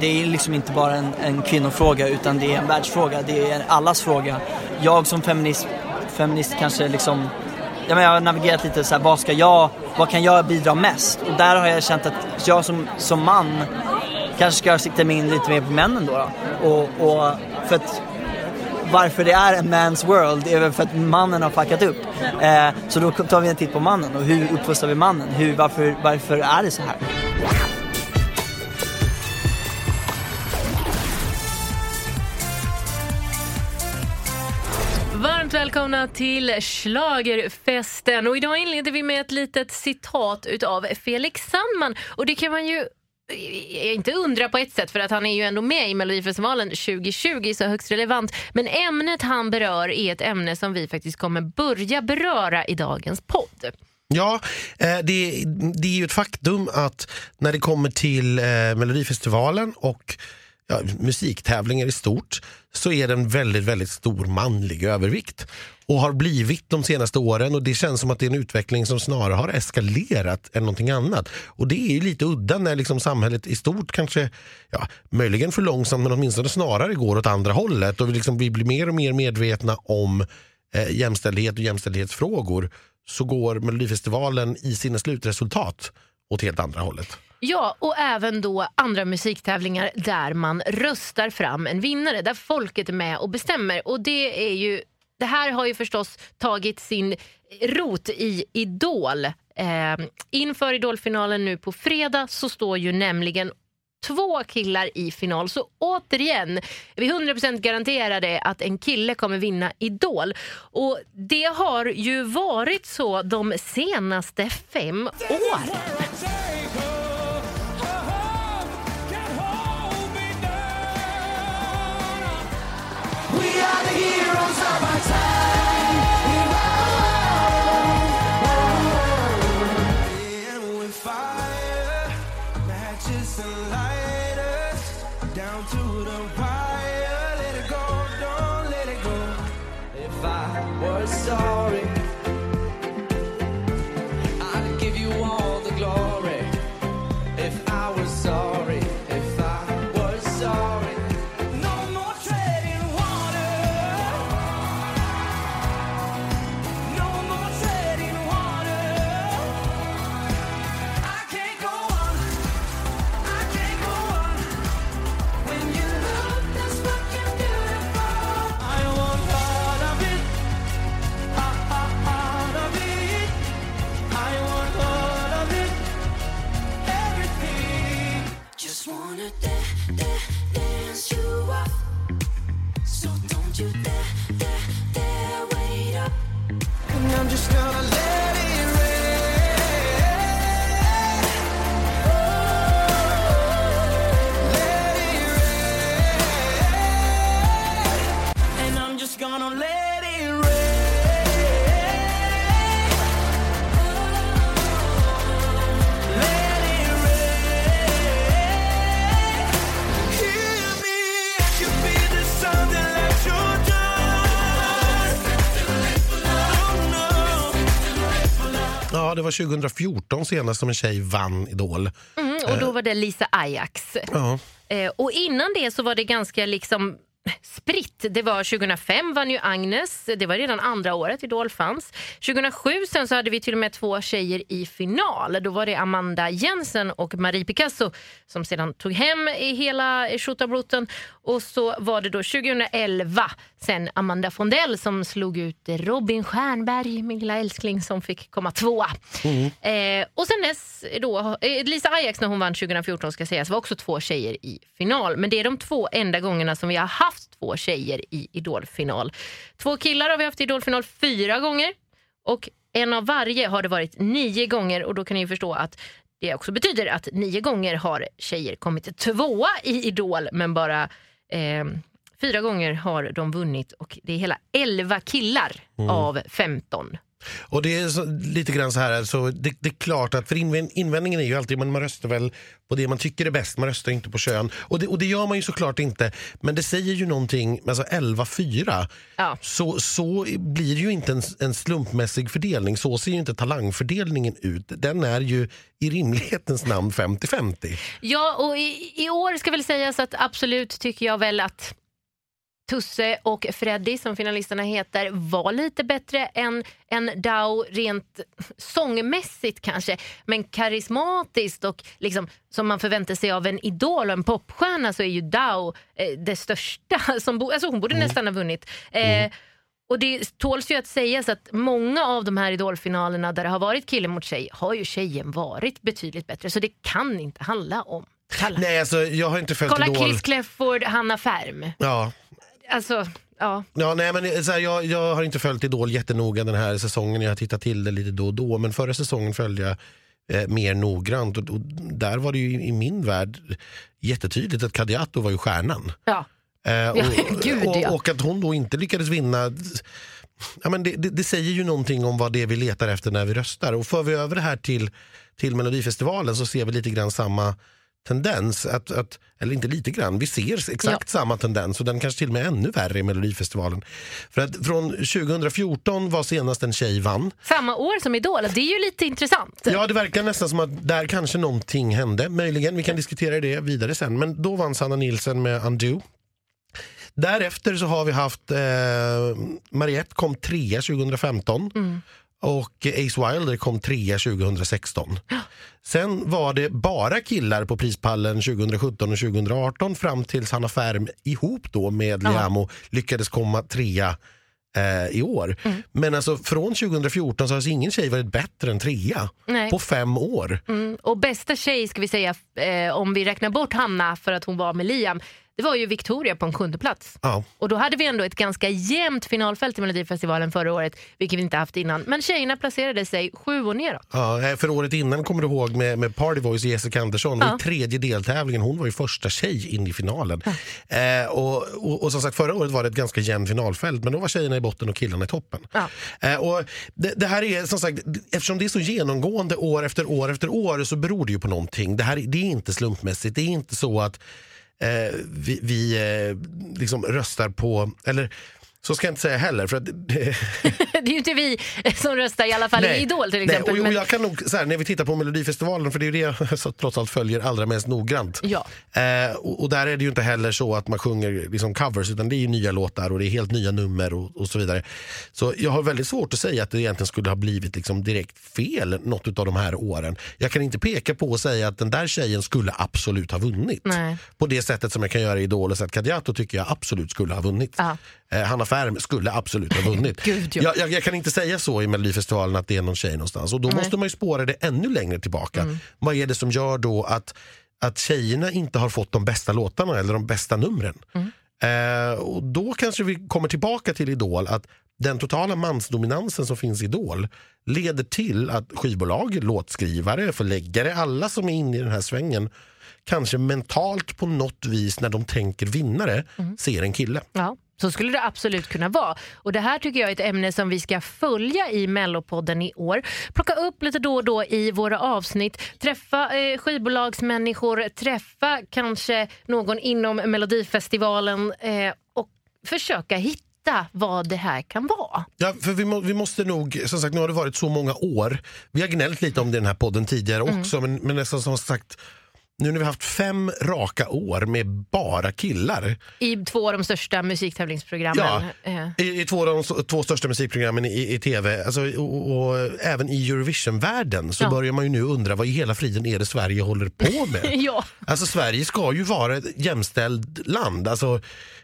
det är liksom inte bara en, en kvinnofråga utan det är en världsfråga. Det är allas fråga. Jag som feminist, feminist kanske liksom Jag menar jag har navigerat lite så här, vad ska jag, vad kan jag bidra mest? Och där har jag känt att jag som, som man kanske ska sikta mig in lite mer på männen då. då. Och, och för att varför det är en man's world är väl för att mannen har fuckat upp. Eh, så då tar vi en titt på mannen och hur uppfostrar vi mannen? Hur, varför, varför är det så här? Välkomna till Schlagerfesten och idag inleder vi med ett litet citat utav Felix Sandman och det kan man ju eh, inte undra på ett sätt för att han är ju ändå med i Melodifestivalen 2020 så högst relevant. Men ämnet han berör är ett ämne som vi faktiskt kommer börja beröra i dagens podd. Ja, eh, det, det är ju ett faktum att när det kommer till eh, Melodifestivalen och ja, musiktävlingar i stort så är det en väldigt, väldigt stor manlig övervikt och har blivit de senaste åren och det känns som att det är en utveckling som snarare har eskalerat än någonting annat. Och det är ju lite udda när liksom samhället i stort kanske, ja, möjligen för långsamt men åtminstone snarare går åt andra hållet och vi, liksom, vi blir mer och mer medvetna om eh, jämställdhet och jämställdhetsfrågor så går Melodifestivalen i sina slutresultat åt helt andra hållet. Ja, och även då andra musiktävlingar där man röstar fram en vinnare, där folket är med och bestämmer. Och det är ju det här har ju förstås tagit sin rot i Idol. Eh, inför Idolfinalen nu på fredag så står ju nämligen två killar i final. Så återigen, är vi 100% garanterade att en kille kommer vinna Idol. Och det har ju varit så de senaste fem åren. Sorry. Gonna let var 2014 senast som en tjej vann Idol. Mm, och då var det Lisa Ajax. Ja. Eh, och innan det så var det ganska liksom spritt. Det var 2005 vann ju Agnes, det var redan andra året Idol fanns. 2007 sen så hade vi till och med två tjejer i final. Då var det Amanda Jensen och Marie Picasso som sedan tog hem i hela tjottabrotten. Och så var det då 2011 sen Amanda Fondell som slog ut Robin Stjernberg, min lilla älskling som fick komma tvåa. Eh, och sen dess då, eh, Lisa Ajax när hon vann 2014 ska sägas var också två tjejer i final. Men det är de två enda gångerna som vi har haft två tjejer i Idolfinal. Två killar har vi haft i Idolfinal fyra gånger och en av varje har det varit nio gånger och då kan ni förstå att det också betyder att nio gånger har tjejer kommit tvåa i Idol men bara eh, fyra gånger har de vunnit och det är hela elva killar av 15 Och det är så, lite grann så här, alltså, det, det är klart att för invänd, invändningen är ju alltid men man röstar väl på det man tycker är bäst, man röstar inte på kön. Och det, och det gör man ju såklart inte, men det säger ju någonting, alltså 11-4, Ja. så, så blir det ju inte en, en slumpmässig fördelning, så ser ju inte talangfördelningen ut. Den är ju i rimlighetens namn 50-50. Ja, och i, i år ska väl sägas att absolut tycker jag väl att Tusse och Freddy, som finalisterna heter, var lite bättre än, än Dao rent sångmässigt kanske. Men karismatiskt och liksom, som man förväntar sig av en idol och en popstjärna så är ju Dao eh, det största. Som bo, alltså hon borde nästan ha vunnit. Eh, och det tåls ju att sägas att många av de här idolfinalerna där det har varit kille mot tjej har ju tjejen varit betydligt bättre. Så det kan inte handla om talang. Nej, alltså, jag har inte följt Kolla Idol. Chris Clefford, Hanna Färm. Ja, Alltså, ja. Ja, nej, men så här, jag, jag har inte följt Idol jättenoga den här säsongen. Jag har tittat till det lite då och då. Men förra säsongen följde jag eh, mer noggrant. Och, och där var det ju i, min värld jättetydligt att Kadiatou var ju stjärnan. ja. Eh, och, gud, och, ja. och att hon då inte lyckades vinna ja, men det, det, det säger ju någonting om vad det är vi letar efter när vi röstar. Och för vi över det här till, till Melodifestivalen så ser vi lite grann samma tendens. Att, att, eller inte lite grann, vi ser exakt samma tendens och den kanske till och med ännu värre i Melodifestivalen. För att från 2014 var senast en tjej vann. Samma år som Idol, det är ju lite intressant. Ja, det verkar nästan som att där kanske någonting hände. Möjligen, vi kan diskutera det vidare sen. Men då vann Sanna Nilsson med Undo. Därefter så har vi haft eh, Mariette kom trea 2015 och Ace Wilder kom trea 2016. Sen var det bara killar på prispallen 2017 och 2018 fram tills Hanna Färm ihop då med Ja. Liamo lyckades komma trea eh, i år. Men alltså från 2014 så har alltså ingen tjej varit bättre än trea Nej. på fem år. Mm, och bästa tjej, ska vi säga, eh, om vi räknar bort Hanna för att hon var med Liam, det var ju Victoria på en sjunde plats. Ja. Och då hade vi ändå ett ganska jämnt finalfält i Melodifestivalen förra året, vilket vi inte haft innan. Men tjejerna placerade sig sju och neråt. Ja, eh, för året innan kommer du ihåg med, med Party Voice och Jessica Andersson. Ja. I tredje deltävlingen, hon var ju första tjej in i finalen. Eh, och, och, och som sagt förra året var det ett ganska jämnt finalfält men då var tjejerna i botten och killarna i toppen. Ja. Eh, och det, det här är som sagt, eftersom det är så genomgående år efter år efter år så beror det ju på någonting. Det, här, det är inte slumpmässigt, det är inte så att Eh, vi, vi eh, liksom röstar på, eller så ska jag inte säga heller för att det är ju inte vi som röstar, i alla fall i Idol till exempel. Nej, och, och men, jag kan nog, så här, när vi tittar på Melodifestivalen, för det är ju det jag så, trots allt följer allra mest noggrant. Ja. Eh, och, och där är det ju inte heller så att man sjunger liksom covers, utan det är ju nya låtar och det är helt nya nummer och, och så vidare. Så jag har väldigt svårt att säga att det egentligen skulle ha blivit liksom direkt fel något av de här åren. Jag kan inte peka på och säga att den där tjejen skulle absolut ha vunnit. Nej. På det sättet som jag kan göra i Idol och Kadiatou tycker jag absolut skulle ha vunnit. Eh, Hanna Färm skulle absolut ha vunnit. Gud, ja. jag, jag, jag kan inte säga så i Melodifestivalen att det är någon tjej någonstans. Och då måste man ju spåra det ännu längre tillbaka. Mm. Vad är det som gör då att, att tjejerna inte har fått de bästa låtarna eller de bästa numren? Mm. Eh, och då kanske vi kommer tillbaka till Idol att den totala mansdominansen som finns i Idol leder till att skivbolag, låtskrivare, förläggare, alla som är inne i den här svängen kanske mentalt på något vis när de tänker vinnare Mm. ser en kille. Ja, så skulle det absolut kunna vara. Och Det här tycker jag är ett ämne som vi ska följa i Mellopodden i år. Plocka upp lite då och då i våra avsnitt. Träffa eh, skivbolagsmänniskor, träffa kanske någon inom Melodifestivalen eh, och försöka hitta vad det här kan vara. Ja, för vi, må, vi måste nog, som sagt nu har det varit så många år. Vi har gnällt lite om det i den här podden tidigare Mm. också men, men nästan som sagt nu när vi haft fem raka år med bara killar I två av de största musiktävlingsprogrammen. Ja. Eh, i, i två av de två största musikprogrammen i, i tv alltså, och, och även i Eurovision-världen så Ja. börjar man ju nu undra vad i hela friden är det Sverige håller på med. ja. Alltså Sverige ska ju vara ett jämställt land. Alltså,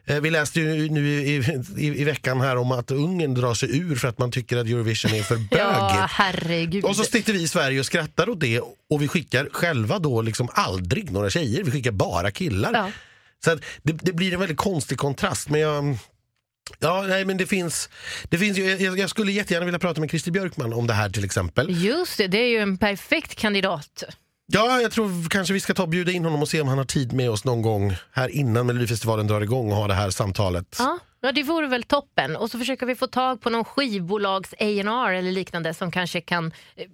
eh, vi läste ju nu i, i, i veckan här om att Ungern drar sig ur för att man tycker att Eurovision är för ja, bögigt. herregud. Och så sitter vi i Sverige och skrattar åt det och vi skickar själva då liksom aldrig några tjejer, vi skickar bara killar. Ja. Så det, det blir en väldigt konstig kontrast. Men jag, ja, nej, men det finns, det finns ju, jag, jag skulle jättegärna vilja prata med Christer Björkman om det här till exempel. Just det, det är ju en perfekt kandidat. Ja, jag tror kanske vi ska ta och bjuda in honom och se om han har tid med oss någon gång här innan Melodifestivalen drar igång och ha det här samtalet. Ja, Ja, det vore väl toppen. Och så försöker vi få tag på någon skivbolags A&R eller liknande som kanske kan eh,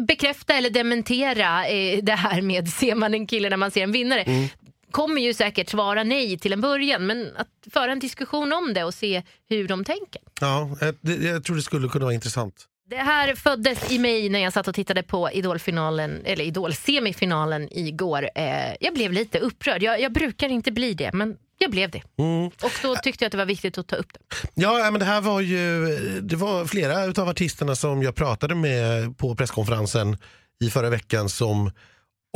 bekräfta eller dementera eh, det här med ser man en kille när man ser en vinnare. Kommer ju säkert svara nej till en början men att föra en diskussion om det och se hur de tänker. Ja, jag, jag tror det skulle kunna vara intressant. Det här föddes i mig när jag satt och tittade på Idolfinalen, eller Idol-semifinalen igår. Eh, jag blev lite upprörd. Jag, jag brukar inte bli det, men jag blev det. Och då tyckte jag att det var viktigt att ta upp det. Ja, men det här var ju det var flera utav artisterna som jag pratade med på presskonferensen i förra veckan som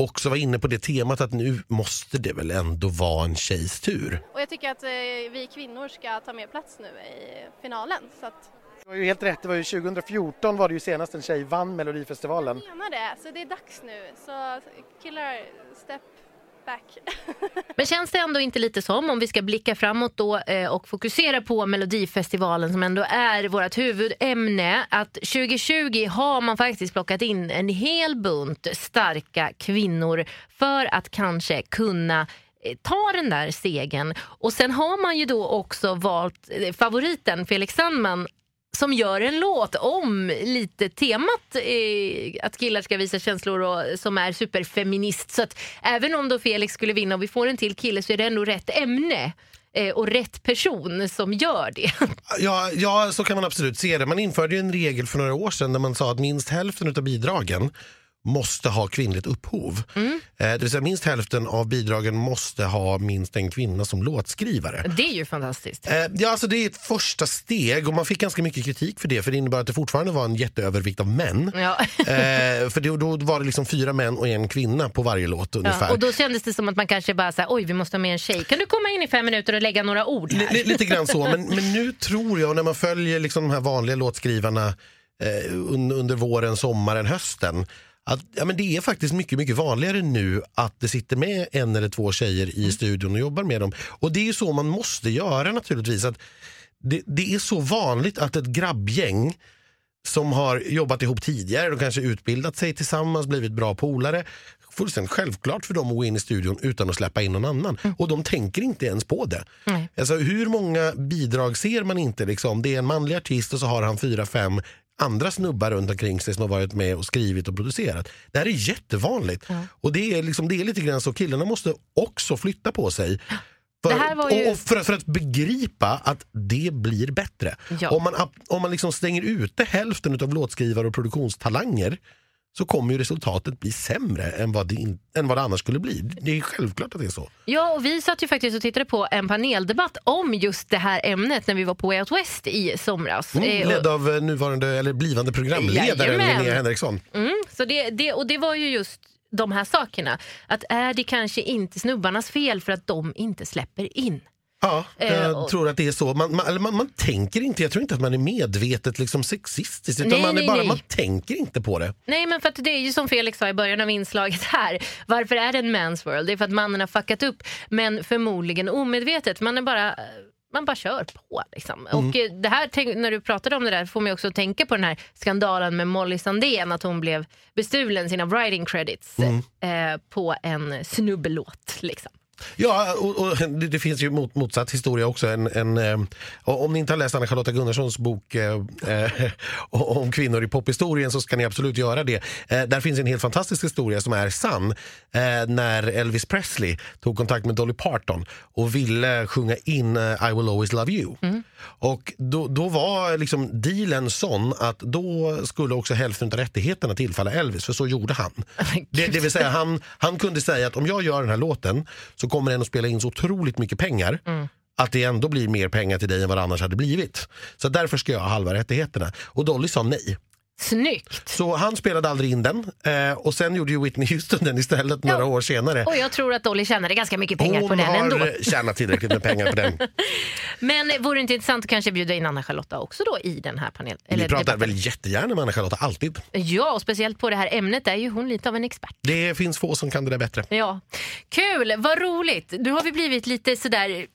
också var inne på det temat att nu måste det väl ändå vara en tjejs tur. Och jag tycker att eh, vi kvinnor ska ta mer plats nu i finalen. Så att Det var ju helt rätt, det var ju 2014 var det ju senast en tjej vann Melodifestivalen. jag menar det, så det är dags nu. Så killar, step back. Men känns det ändå inte lite som, om vi ska blicka framåt då eh, och fokusera på Melodifestivalen som ändå är vårt huvudämne, att 2020 har man faktiskt plockat in en hel bunt starka kvinnor för att kanske kunna eh, ta den där segern. Och sen har man ju då också valt eh, favoriten Felix Sandman som gör en låt om lite temat eh, att killar ska visa känslor och som är superfeminist. Så att även om då Felix skulle vinna och vi får en till kille så är det ändå rätt ämne eh, och rätt person som gör det. Ja, ja, så kan man absolut se det. Man införde ju en regel för några år sedan där man sa att minst hälften av bidragen måste ha kvinnligt upphov. Mm. Eh, det vill säga minst hälften av bidragen måste ha minst en kvinna som låtskrivare. Det är ju fantastiskt. Eh, Ja, alltså det är ett första steg och man fick ganska mycket kritik för det för det innebar att det fortfarande var en jätteövervikt av män. Ja. Eh, för det, då var det liksom fyra män och en kvinna på varje låt ungefär. Ja, och då kändes det som att man kanske bara säger oj vi måste ha med en tjej. Kan du komma in i fem minuter och lägga några ord här? li- lite grann så, men, men nu tror jag när man följer liksom de här vanliga låtskrivarna un, under våren, sommaren, hösten att ja, men det är faktiskt mycket, mycket vanligare nu att det sitter med en eller två tjejer i studion och jobbar med dem. Och det är ju så man måste göra naturligtvis. Att det, det är så vanligt att ett grabbgäng som har jobbat ihop tidigare, de kanske utbildat sig tillsammans, blivit bra polare. Fullständigt självklart för dem att gå in i studion utan att släppa in någon annan. Och de tänker inte ens på det. Nej. Alltså, hur många bidrag ser man inte? Liksom? Det är en manlig artist och så har han fyra, fem andra snubbar runt omkring sig som har varit med och skrivit och producerat. Det här är jättevanligt. Och det är, liksom, det är lite grann så, killarna måste också flytta på sig. För, ju- och, för, för att begripa att det blir bättre. Ja. Om man, om man liksom stänger ute hälften av låtskrivare och produktionstalanger så kommer ju resultatet bli sämre än vad, det än vad det annars skulle bli. Det är självklart att det är så. Ja, och vi satt ju faktiskt och tittade på en paneldebatt om just det här ämnet när vi var på Way Out West i somras. Eh, Mm, och- ledd av eh, nuvarande eller blivande programledaren Jajamän. Linnea Henriksson. Mm, så det, det, och det var ju just de här sakerna. Att är det kanske inte snubbarnas fel för att de inte släpper in? Ja, Eh, jag och- tror att det är så. Man, man, man, man tänker inte, jag tror inte att man är medvetet liksom sexistisk utan Nej, man, är nej, bara, nej. man tänker inte på det. Nej men för att det är ju som Felix sa i början av inslaget här. Varför är det en man's world? Det är för att mannen har fuckat upp men förmodligen omedvetet. Man är bara man bara kör på. Liksom. Och eh, det här, tänk- när du pratade om det där får mig också tänka på den här skandalen med Molly Sandén att hon blev bestulen sina writing credits eh, på en snubbelåt. Liksom. Ja, och, och det, det finns ju mot, motsatt historia också. En, en, eh, om ni inte har läst Anna-Charlotta Gunnarssons bok eh, eh, om kvinnor i pophistorien så ska ni absolut göra det. Eh, där finns en helt fantastisk historia som är sann. Eh, när Elvis Presley tog kontakt med Dolly Parton och ville sjunga in eh, I will always love you. Och då, då var liksom dealen sån att då skulle också hälften av rättigheterna tillfalla Elvis, för så gjorde han. Det, det vill säga han, han kunde säga att om jag gör den här låten så kommer den att spela in så otroligt mycket pengar att det ändå blir mer pengar till dig än vad det annars hade blivit. Så därför ska jag ha halva rättigheterna. Och Dolly sa nej. Snyggt! Så han spelade aldrig in den eh, och sen gjorde ju Whitney Houston den istället några år senare. Och jag tror att Dolly tjänade ganska mycket pengar Hon på den ändå. har tjänat tillräckligt med pengar på den. Men vore det inte intressant att kanske bjuda in Anna-Charlotta också då i den här panelen? Vi pratar debatten? väl jättegärna med Anna-Charlotta, alltid. Ja, och speciellt på det här ämnet är ju hon lite av en expert. Det finns få som kan det där bättre. Ja, Kul, vad roligt. Nu har vi blivit lite sådär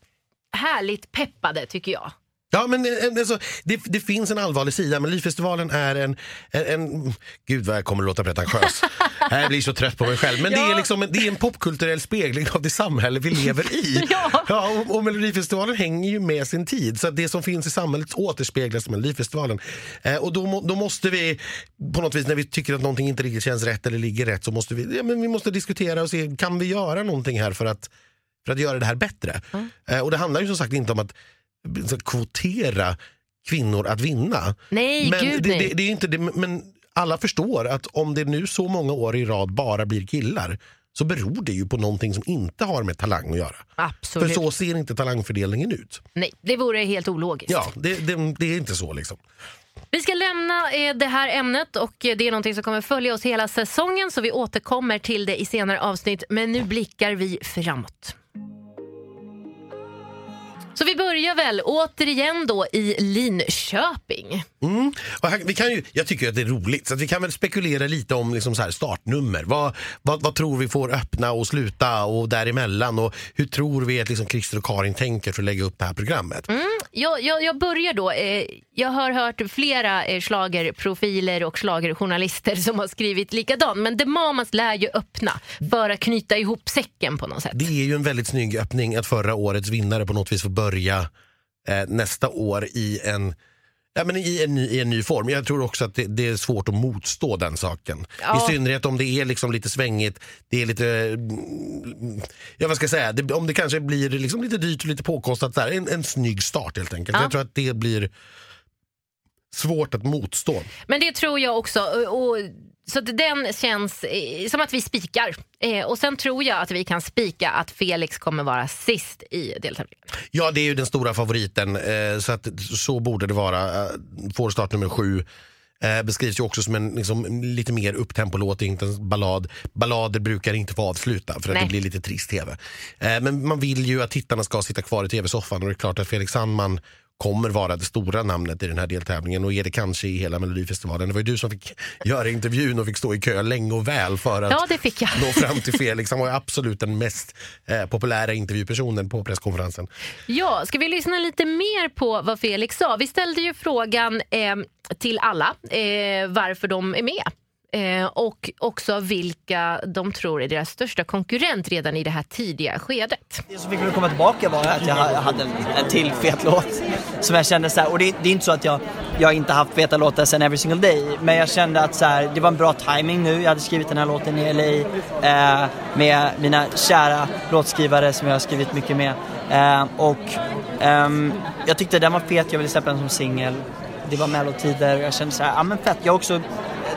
härligt peppade tycker jag. Ja, men eh, alltså, det, det finns en allvarlig sida. Melodifestivalen är en, en, en... Gud vad jag kommer att låta pretentiös. jag blir så trött på mig själv. Men det, är liksom, en- det är en popkulturell spegling av det samhälle vi lever i. Ja. och, och Melodifestivalen hänger ju med sin tid. Så det som finns i samhället återspeglas i Melodifestivalen. Eh, och då, då måste vi, på något vis när vi tycker att någonting inte riktigt känns rätt eller ligger rätt, så måste vi, ja, men vi måste diskutera och se, kan vi göra någonting här för att, för att göra det här bättre? Eh, och det handlar ju som sagt inte om att kvotera kvinnor att vinna. Nej, men gud det, nej. Det, det är inte det, men alla förstår att om det nu så många år i rad bara blir killar så beror det ju på någonting som inte har med talang att göra. Absolut. För så ser inte talangfördelningen ut. Nej, det vore helt ologiskt. Ja, det, det, det är inte så liksom. Vi ska lämna eh, det här ämnet och eh, det är någonting som kommer följa oss hela säsongen så vi återkommer till det i senare avsnitt. Men nu blickar vi framåt. Så vi börjar väl återigen då i Linköping. Mm. Och här, vi kan ju, jag tycker att det är roligt, så att vi kan väl spekulera lite om liksom så här startnummer. Vad, vad, vad tror vi får öppna och sluta och däremellan? Och hur tror vi att liksom Christer och Karin tänker för att lägga upp det här programmet? Jag, jag, jag börjar då. Eh, jag har hört flera eh, schlagerprofiler och schlagerjournalister som har skrivit likadant. Men The Mamas lär ju öppna för att knyta ihop säcken på något sätt. Det är ju en väldigt snygg öppning att förra årets vinnare på något vis får börja eh, nästa år i en Ja, men i, en I en ny form. Jag tror också att det, det är svårt att motstå den saken. Ja. I synnerhet om det är liksom lite svängigt, det är lite... mm, Ja, vad ska jag säga? Det, om det kanske blir liksom lite dyrt och lite påkostat. Där. En, en snygg start helt enkelt. Ja. Jag tror att det blir svårt att motstå. Men det tror jag också. Och, så den känns eh, som att vi spikar. Eh, och sen tror jag att vi kan spika att Felix kommer vara sist i deltävlingen. Ja, det är ju den stora favoriten. Eh, så att så borde det vara. Eh, får start nummer sju. Eh, beskrivs ju också som en liksom, lite mer upptempo-låt, inte en ballad. Ballader brukar inte få avsluta för att Nej. det blir lite trist tv. Eh, men man vill ju att tittarna ska sitta kvar i tv-soffan och det är klart att Felix Sandman kommer vara det stora namnet i den här deltävlingen och är det kanske i hela Melodifestivalen. Det var ju du som fick göra intervjun och fick stå i kö länge och väl för att Ja, det fick jag. nå fram till Felix. Han var ju absolut den mest eh, populära intervjupersonen på presskonferensen. Ja, ska vi lyssna lite mer på vad Felix sa? Vi ställde ju frågan eh, till alla eh, varför de är med. Eh, och också vilka de tror är deras största konkurrent redan i det här tidiga skedet. Det som fick mig att komma tillbaka var att jag hade en, en till fet låt. Som jag kände så här, och det, det är inte så att jag, jag inte haft feta låtar sen Every Single Day. Men jag kände att så här, det var en bra timing nu. Jag hade skrivit den här låten i LA eh, med mina kära låtskrivare som jag har skrivit mycket med. Eh, och ehm, jag tyckte den var fet, jag ville släppa den som singel. Det var mellotider och jag kände så här, ja men fett. Jag har också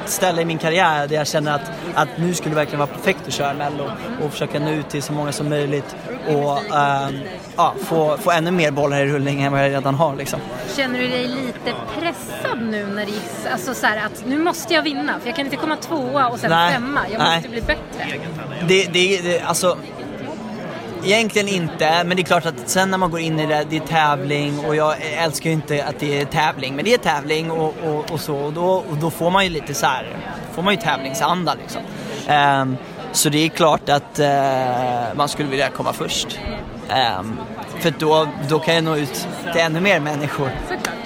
ställe i min karriär där jag känner att, att nu skulle det verkligen vara perfekt att köra mello och försöka nå ut till så många som möjligt och ehm, ja, få, få ännu mer bollar i rullning än vad jag redan har liksom. Känner du dig lite pressad nu när det gick, alltså så här att nu måste jag vinna för jag kan inte komma tvåa och sen Nej. femma, jag Nej. måste bli bättre. Det, det, det, alltså Egentligen inte, men det är klart att sen när man går in i det, det är tävling och jag älskar ju inte att det är tävling, men det är tävling och, och, och så och då, och då får man ju lite så här, får man ju tävlingsanda liksom. Um, så det är klart att uh, man skulle vilja komma först. Um, för då, då kan jag nå ut till ännu mer människor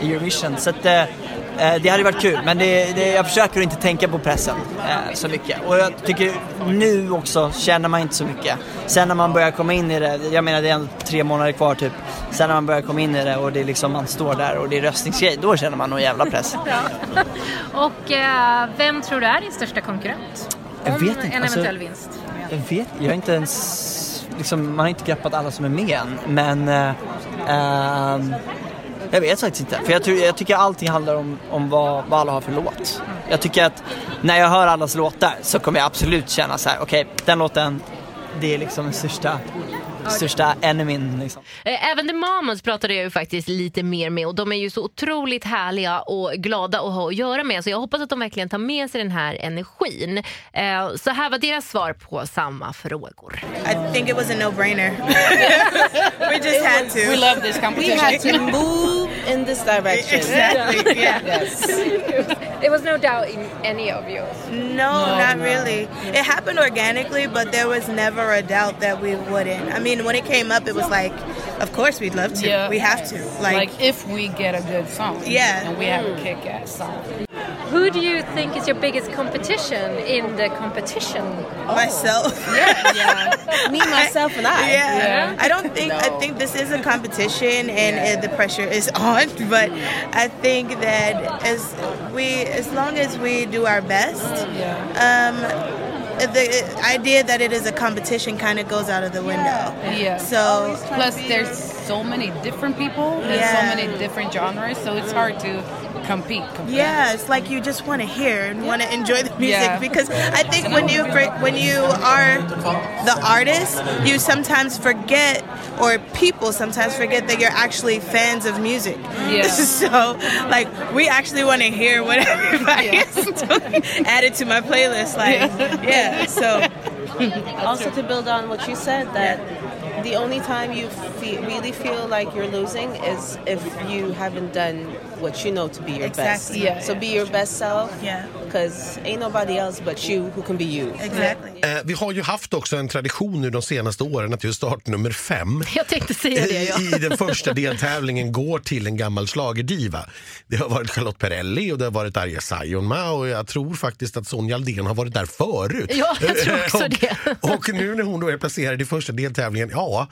i Eurovision. Så att, uh, det hade varit kul, men det, det, jag försöker inte tänka på pressen eh, så mycket. Och jag tycker nu också känner man inte så mycket. Sen när man börjar komma in i det, jag menar det är ändå tre månader kvar typ. Sen när man börjar komma in i det och det är liksom man står där och det är röstningsgrej, då känner man nog jävla press. Och eh, vem tror du är din största konkurrent? Jag vet inte, en alltså- eventuell vinst. Jag vet, jag har inte ens, liksom, man har inte greppat alla som är med än. Men eh, ehm, jag vet faktiskt inte. För jag, tror, jag tycker allting handlar om, om vad, vad alla har för låt. Jag tycker att när jag hör allas låtar så kommer jag absolut känna så här: okej den låten, det är liksom den största, största enemyn liksom. Eh, Även The Mamas pratade jag ju faktiskt lite mer med och de är ju så otroligt härliga och glada att ha att göra med. Så jag hoppas att de verkligen tar med sig den här energin. Eh, Så här var deras svar på samma frågor. I think it was a no-brainer. we just had to. We love this We competition. had to move in this direction. Exactly. Yeah. Yes. There was no doubt in any of you. No, not really. It happened organically, but there was never a doubt that we wouldn't. I mean, when it came up, it was like, of course we'd love to. Yeah. We have to. Like, Like, if we get a good song. Yeah. And we have a kick ass song. Who do you think is your biggest competition in the competition? myself. Yeah. Me, myself, and I. Yeah. Yeah. I don't think I think this is a competition and uh, the pressure is on, but I think that as we as long as we do our best, um, the idea that it is a competition kind of goes out of the window. Yeah. So Plus, there's so many different people and Yeah. so many different genres, so it's hard to compete. compare. Yeah, it's like you just want to hear and want to enjoy the music Yeah. because I think when you for- when you are the artist, you sometimes forget or people sometimes forget that you're actually fans of music. Yeah. so like we actually want to hear what everybody is doing. Add it to my playlist, like yeah. So Also, to build on what you said, that the only time you fe- really feel like you're losing is if you haven't done what you know to be your best. Yeah, So be your best self. Yeah. Because ain't nobody else but you who can be you. exactly. Eh, vi har ju haft också en tradition nu de senaste åren att just startnummer fem Jag tänkte säga det ja. i, i den första deltävlingen går till en gammal schlagerdiva. Det har varit Charlotte Perrelli och det har varit Arja Saijonmaa och jag tror faktiskt att Sonja Aldén har varit där förut. Ja, jag tror också och, det. och nu när hon då är placerad i första deltävlingen, ja,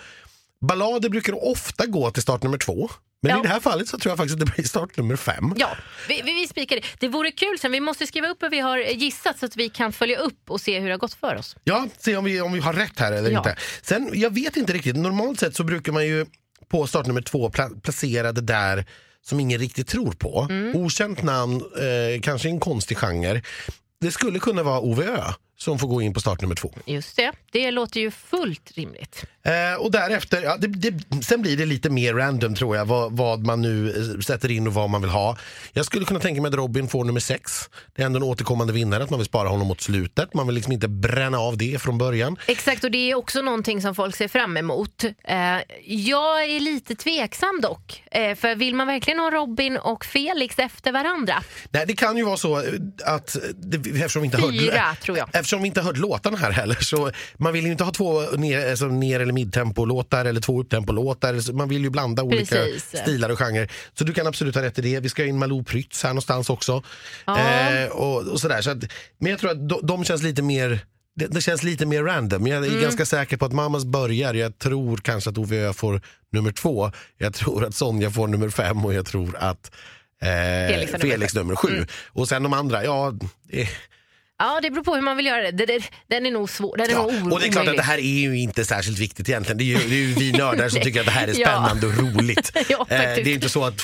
ballader brukar ofta gå till startnummer två. Men Ja. i det här fallet så tror jag faktiskt att det blir startnummer fem. Ja, vi, vi, vi spikar det. Det vore kul sen. Vi måste skriva upp vad vi har gissat så att vi kan följa upp och se hur det har gått för oss. Ja, se om vi, om vi har rätt här eller Ja. inte. Sen, jag vet inte riktigt, normalt sett så brukar man ju på startnummer två pla- placera det där som ingen riktigt tror på. Mm. Okänt namn, eh, kanske en konstig genre. Det skulle kunna vara Ove Ö som får gå in på startnummer två. Just det. Det låter ju fullt rimligt. Eh, och därefter, ja, det, det, sen blir det lite mer random tror jag vad, vad man nu eh, sätter in och vad man vill ha. Jag skulle kunna tänka mig att Robin får nummer sex. Det är ändå en återkommande vinnare, att man vill spara honom mot slutet. Man vill liksom inte bränna av det från början. Exakt, och det är också någonting som folk ser fram emot. Eh, jag är lite tveksam dock. Eh, för vill man verkligen ha Robin och Felix efter varandra? Nej, det kan ju vara så eh, att, det, eftersom vi inte hörde, Fyra, tror jag. Eftersom vi inte hört låtarna här heller, så man vill ju inte ha två ner, alltså ner eller midtempo-låtar eller två upptempo-låtar. Man vill ju blanda olika Precis. stilar och genrer. Så du kan absolut ha rätt i det. Vi ska ha in Malou Prytz här någonstans också. Ja. Eh, och, och sådär. Så att, men jag tror att de, de känns lite mer det, det känns lite mer random. Jag är Mm. ganska säker på att Mamas börjar. Jag tror kanske att Ove Ö får nummer två. Jag tror att Sonja får nummer fem och jag tror att eh, Felix Felix, har nummer sju. Och sen de andra, ja... Eh, Ja, det beror på hur man vill göra det. det, det den är nog svår. Den är ja. nog Och det är klart att det här är ju inte särskilt viktigt egentligen. Det är ju, det är ju vi nördar som tycker att det här är Ja. spännande och roligt. Ja, Eh, det är inte så att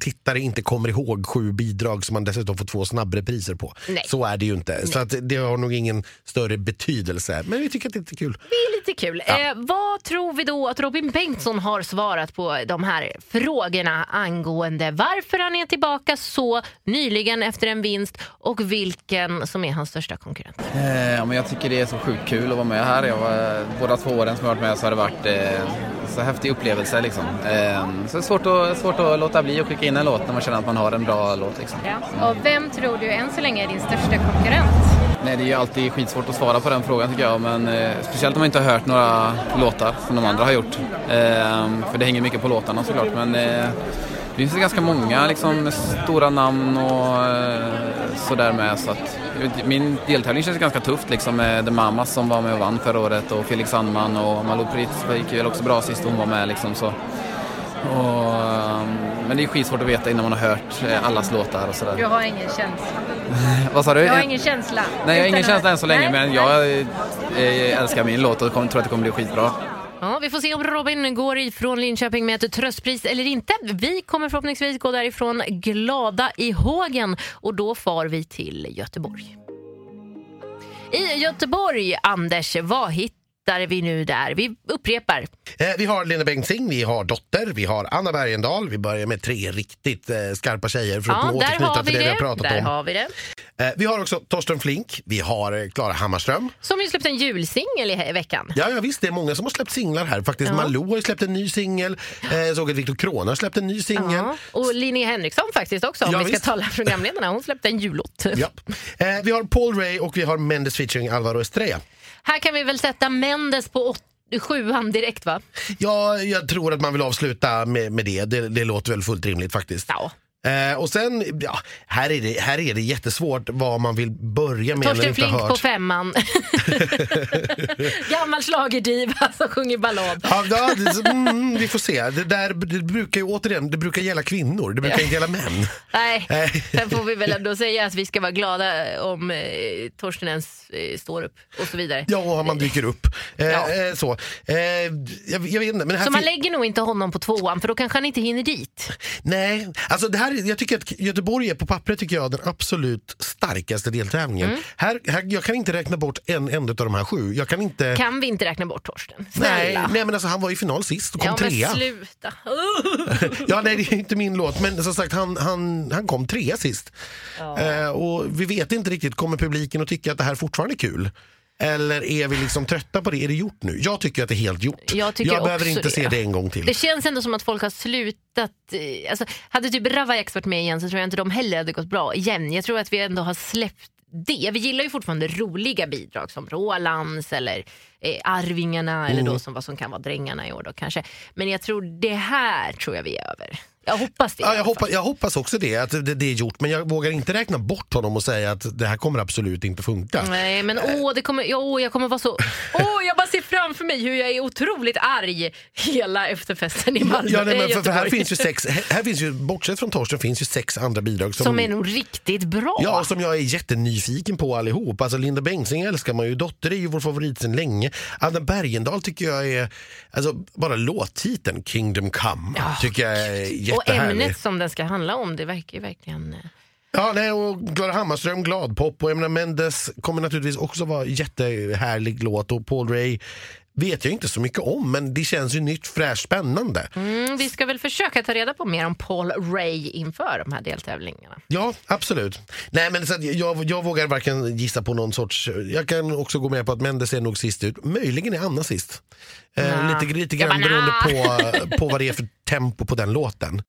tittare inte kommer ihåg sju bidrag som man dessutom får två snabbrepriser på. Nej. Så är det ju inte. Så att det har nog ingen större betydelse. Men vi tycker att det är lite kul. Det är lite kul. Eh, vad tror vi då att Robin Bengtsson har svarat på de här frågorna angående varför han är tillbaka så nyligen efter en vinst och vilken som är hans största konkurrent? Eh, ja, men jag tycker det är så sjukt kul att vara med här. Jag var, båda två åren som jag varit med så har det varit eh, så häftig upplevelse. Liksom. Eh, så det är svårt att, svårt att låta bli att skicka in en låt när man känner att man har en bra låt. Liksom. Och vem tror du än så länge är din största konkurrent? Nej, det är ju alltid skitsvårt att svara på den frågan tycker jag. Men eh, speciellt om man inte har hört några låtar som de andra har gjort. Eh, för det hänger mycket på låtarna såklart. Men eh, det finns ganska många liksom, stora namn och eh, sådär med. Så att, min deltävling känns ganska tufft liksom med The Mamas som var med och vann förra året och Felix Sandman och Malou Prytz gick väl också bra sist hon var med liksom. Så. Och, eh, men det är skitsvårt att veta innan man har hört eh, allas låtar och sådär. Du har ingen känsla. Vad sa du? Jag har ingen känsla. Nej, jag har ingen känsla än så länge, Nej, men jag eh, älskar min låt och tror att det kommer bli skitbra. Ja, vi får se om Robin går ifrån Linköping med ett tröstpris eller inte. Vi kommer förhoppningsvis gå därifrån glada i hågen och då far vi till Göteborg. I Göteborg, Anders, vad hittar hittar vi nu där? Vi upprepar. Eh, vi har Lena Bengtzing, vi har Dotter, vi har Anna Bergendahl. Vi börjar med tre riktigt eh, skarpa tjejer för att Ja, där återknyta till det vi har det. pratat Där om. har vi det. Eh, vi har också Torsten Flink, vi har eh, Klara Hammarström. Som ju släppte en julsingel i, i veckan. Ja, ja visst, det är många som har släppt singlar här. Faktiskt Ja. Malou har ju släppt en ny singel. Eh, jag såg att Viktor Krona har släppt en ny singel. Ja, och Linnea Henriksson faktiskt också, om Ja, vi ska visst. tala programledarna. Hon släppte en jullåt. Ja. Eh, vi har Paul Ray och vi har Mendes featuring Alvaro Estrella. Här kan vi väl sätta Mendes på åt- sjuan direkt va? Ja, jag tror att man vill avsluta med, med det. det. Det låter väl fullt rimligt faktiskt. Ja. Eh, och sen, ja, här är, det, här är det jättesvårt vad man vill börja med. Torsten Flink på femman. Gammal schlagerdiva som sjunger ballad. Ja, ja, det, mm, vi får se. Det, där, det brukar ju återigen det brukar gälla kvinnor, det brukar inte gälla män. Nej, sen får vi väl ändå säga att vi ska vara glada om eh, Torsten ens eh, står upp och så vidare. Ja, och man dyker upp. Eh, Ja. eh, så. Eh, jag, jag vet inte, men här Så man lägger nog inte honom på tvåan för då kanske han inte hinner dit. Nej, alltså det här, jag tycker att Göteborg är på pappret tycker jag den absolut starkaste deltävlingen. Mm. Här, här, jag kan inte räkna bort en enda av de här sju. Jag kan inte... Kan vi inte räkna bort Torsten? nej, Snälla. nej, men alltså han var i final sist och kom ja men trea. sluta. Ja, nej, det är inte min låt, men som sagt han, han, han kom trea sist. Eh, och vi vet inte riktigt, kommer publiken att tycka att det här fortfarande är kul? Eller är vi liksom trötta på det? Är det gjort nu? Jag tycker att det är helt gjort. Jag tycker behöver inte det. se det en gång till. Det känns ändå som att folk har slutat. eh, Alltså, hade typ Ravaillac varit med igen så tror jag inte de heller hade gått bra igen. Jag tror att vi ändå har släppt det. Vi gillar ju fortfarande roliga bidrag som Rolands eller eh, Arvingarna eller Mm. då som vad som kan vara Drängarna i år då kanske. Men jag tror det här tror jag vi är över. Jag hoppas det. Ja, jag, hoppas, jag hoppas också det, att det, det är gjort. Men jag vågar inte räkna bort honom och säga att det här kommer absolut inte funka. Nej men åh, det kommer, ja, åh jag kommer vara så... Åh, jag bara ser framför mig hur jag är otroligt arg hela efterfesten i Malmö. Ja, nej, men för, för här finns ju sex, här finns ju, bortsett från Torsten finns ju sex andra bidrag som, Som är nog riktigt bra. Ja, och som jag är jättenyfiken på allihop. Alltså Linda Bengtzing älskar man ju, Dotter är ju vår favorit sedan länge. Anna Bergendahl tycker jag är, alltså bara låttiteln Kingdom Come tycker jag är och ämnet som den ska handla om, det verkar ju verkligen... eh, Ja, nej, och Klara Hammarström, gladpop och menar Mendes kommer naturligtvis också vara jättehärlig låt och Paul Ray vet jag inte så mycket om men det känns ju nytt, fräscht, spännande. Mm, vi ska väl försöka ta reda på mer om Paul Ray inför de här deltävlingarna. Ja, absolut. Nej, men så jag, jag vågar varken gissa på någon sorts... Jag kan också gå med på att Mendes är nog sist ut. Möjligen är Anna sist. Eh, lite lite grann bara, beroende på, på vad det är för tempo på den låten.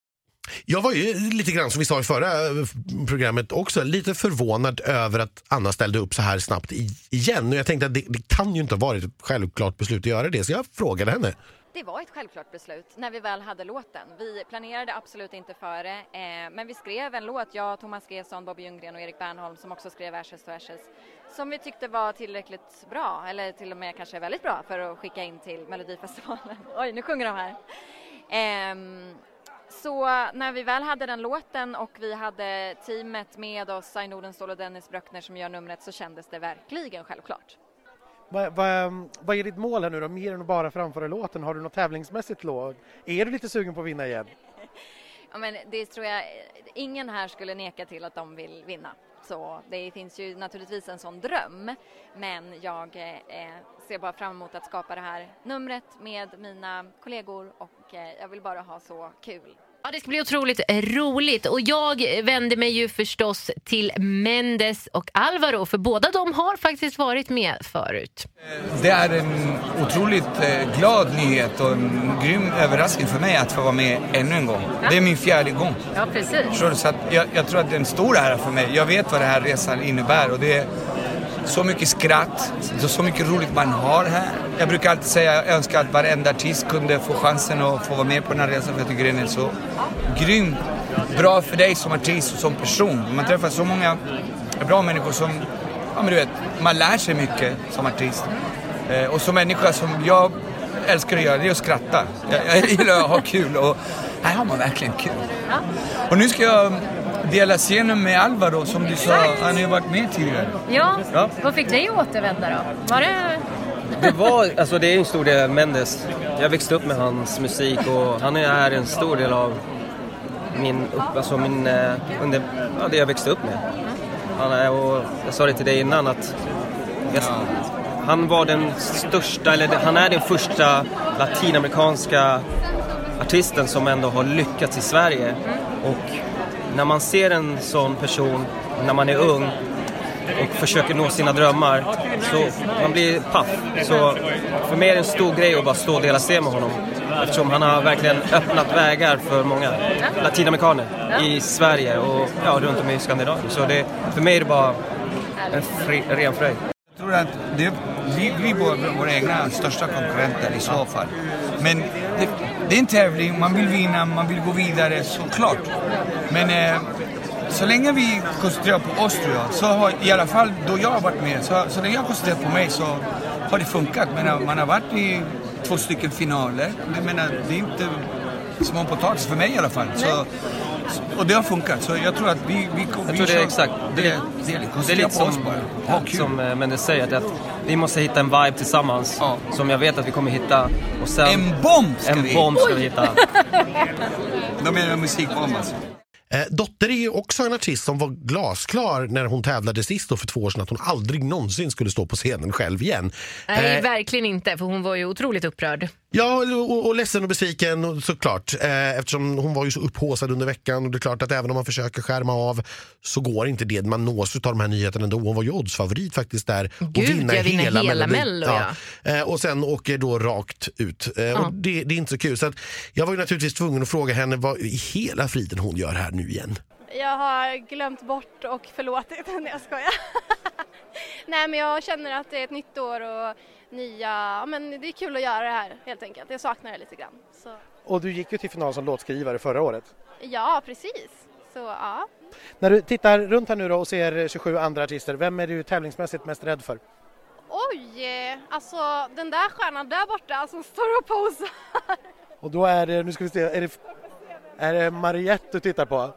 Jag var ju lite grann, som vi sa i förra eh, programmet också, lite förvånad över att Anna ställde upp så här snabbt igen. Och jag tänkte att det, det kan ju inte ha varit ett självklart beslut att göra det, så jag frågade henne. Det var ett självklart beslut när vi väl hade låten. Vi planerade absolut inte för det, eh, men vi skrev en låt, jag, Thomas Gesson, Bobby Ljunggren och Erik Bernholm som också skrev Ashes to Ashes, som vi tyckte var tillräckligt bra, eller till och med kanske väldigt bra för att skicka in till Melodifestivalen. Oj, nu sjunger de här. Ehm, så när vi väl hade den låten och vi hade teamet med oss, Sai Nordenstål och Dennis Bröckner som gör numret, så kändes det verkligen självklart. Vad, vad, vad är ditt mål här nu då, mer än att bara framföra låten? Har du något tävlingsmässigt låg? Är du lite sugen på att vinna igen? Ja, men det tror jag, ingen här skulle neka till att de vill vinna. Så det finns ju naturligtvis en sån dröm, men jag eh, ser bara fram emot att skapa det här numret med mina kollegor och eh, jag vill bara ha så kul. Ja, det ska bli otroligt roligt och jag vänder mig ju förstås till Mendes och Alvaro för båda de har faktiskt varit med förut. Det är en otroligt eh, glad nyhet och en grym överraskning för mig att få vara med ännu en gång. Det är min fjärde gång. Ja, precis. Så att jag, jag tror att det är en stor ära för mig. Jag vet vad den här resan innebär och det är så mycket skratt, så mycket roligt man har här. Jag brukar alltid säga jag önskar att varenda artist kunde få chansen att få vara med på den här resan för jag tycker den är så grym. Bra för dig som artist och som person. Man träffar så många bra människor som, ja men du vet, man lär sig mycket som artist. Eh, och som människa som jag älskar att göra, det är att skratta. Jag, jag gillar att ha kul och här har man verkligen kul. Och nu ska jag dela scenen med Alvaro som du sa, han har ju varit med tidigare. Ja, Ja. vad fick dig att återvända då? Var det... Det, var, alltså det är en stor del Mendes. Jag växte upp med hans musik och han är en stor del av min, upp, alltså min, eh, under, ja, det jag växte upp med. Han är, och jag sa det till dig innan att jag, han var den största, eller han är den första latinamerikanska artisten som ändå har lyckats i Sverige. Och när man ser en sån person när man är ung och försöker nå sina drömmar så man blir paff. Så för mig är det en stor grej att bara stå och dela scen med honom. Eftersom han har verkligen öppnat vägar för många latinamerikaner i Sverige och ja, runt om i Skandinavien. Så det, för mig är det bara en fri, ren fröjd. Jag tror att det, vi, vi är våra, våra egna största konkurrenter i så fall. Men det, det är en tävling, man vill vinna, man vill gå vidare såklart. Men eh, så länge vi koncentrerar på oss tror jag, så har i alla fall då jag har varit med, så, så länge jag koncentrerar på mig så har det funkat. Men eh, man har varit i två stycken finaler. Jag menar, det är inte små potatis för mig i alla fall. Så, och det har funkat, så jag tror att vi, vi, Jag vi tror det är exakt. Det, det, Det är lite oss som, bara. Ha kul. som eh, Mendes säger, att, att vi måste hitta en vibe tillsammans som jag vet att vi kommer hitta. Och sen, En bomb ska en vi- bomb ska vi hitta. De är en musikbomb alltså. Eh, Dotter är ju också en artist som var glasklar när hon tävlade sist då för två år sedan att hon aldrig någonsin skulle stå på scenen själv igen. Nej, Eh, verkligen inte, för hon var ju otroligt upprörd. Ja, och, och ledsen och besviken och såklart. Eh, eftersom hon var ju så upphaussad under veckan och det är klart att även om man försöker skärma av så går inte det. Man nås av de här nyheterna ändå. Hon var ju oddsfavorit faktiskt där. och Gud, jag vinner hela Mello, Eh, och sen åker då rakt ut. Eh, Ja. och det, det är inte så kul. Så att jag var ju naturligtvis tvungen att fråga henne vad i hela friden hon gör här nu igen. Jag har glömt bort och förlåtit. Nej jag skojar. Nej men jag känner att det är ett nytt år och nya, men det är kul att göra det här helt enkelt. Jag saknar det lite grann. Så, Och du gick ju till final som låtskrivare förra året. ja precis. Så ja. När du tittar runt här nu då och ser 27 andra artister, vem är du tävlingsmässigt mest rädd för? Oj, alltså den där stjärnan där borta som står och posar. Och då är det, nu ska vi se, är det, är det Mariette du tittar på?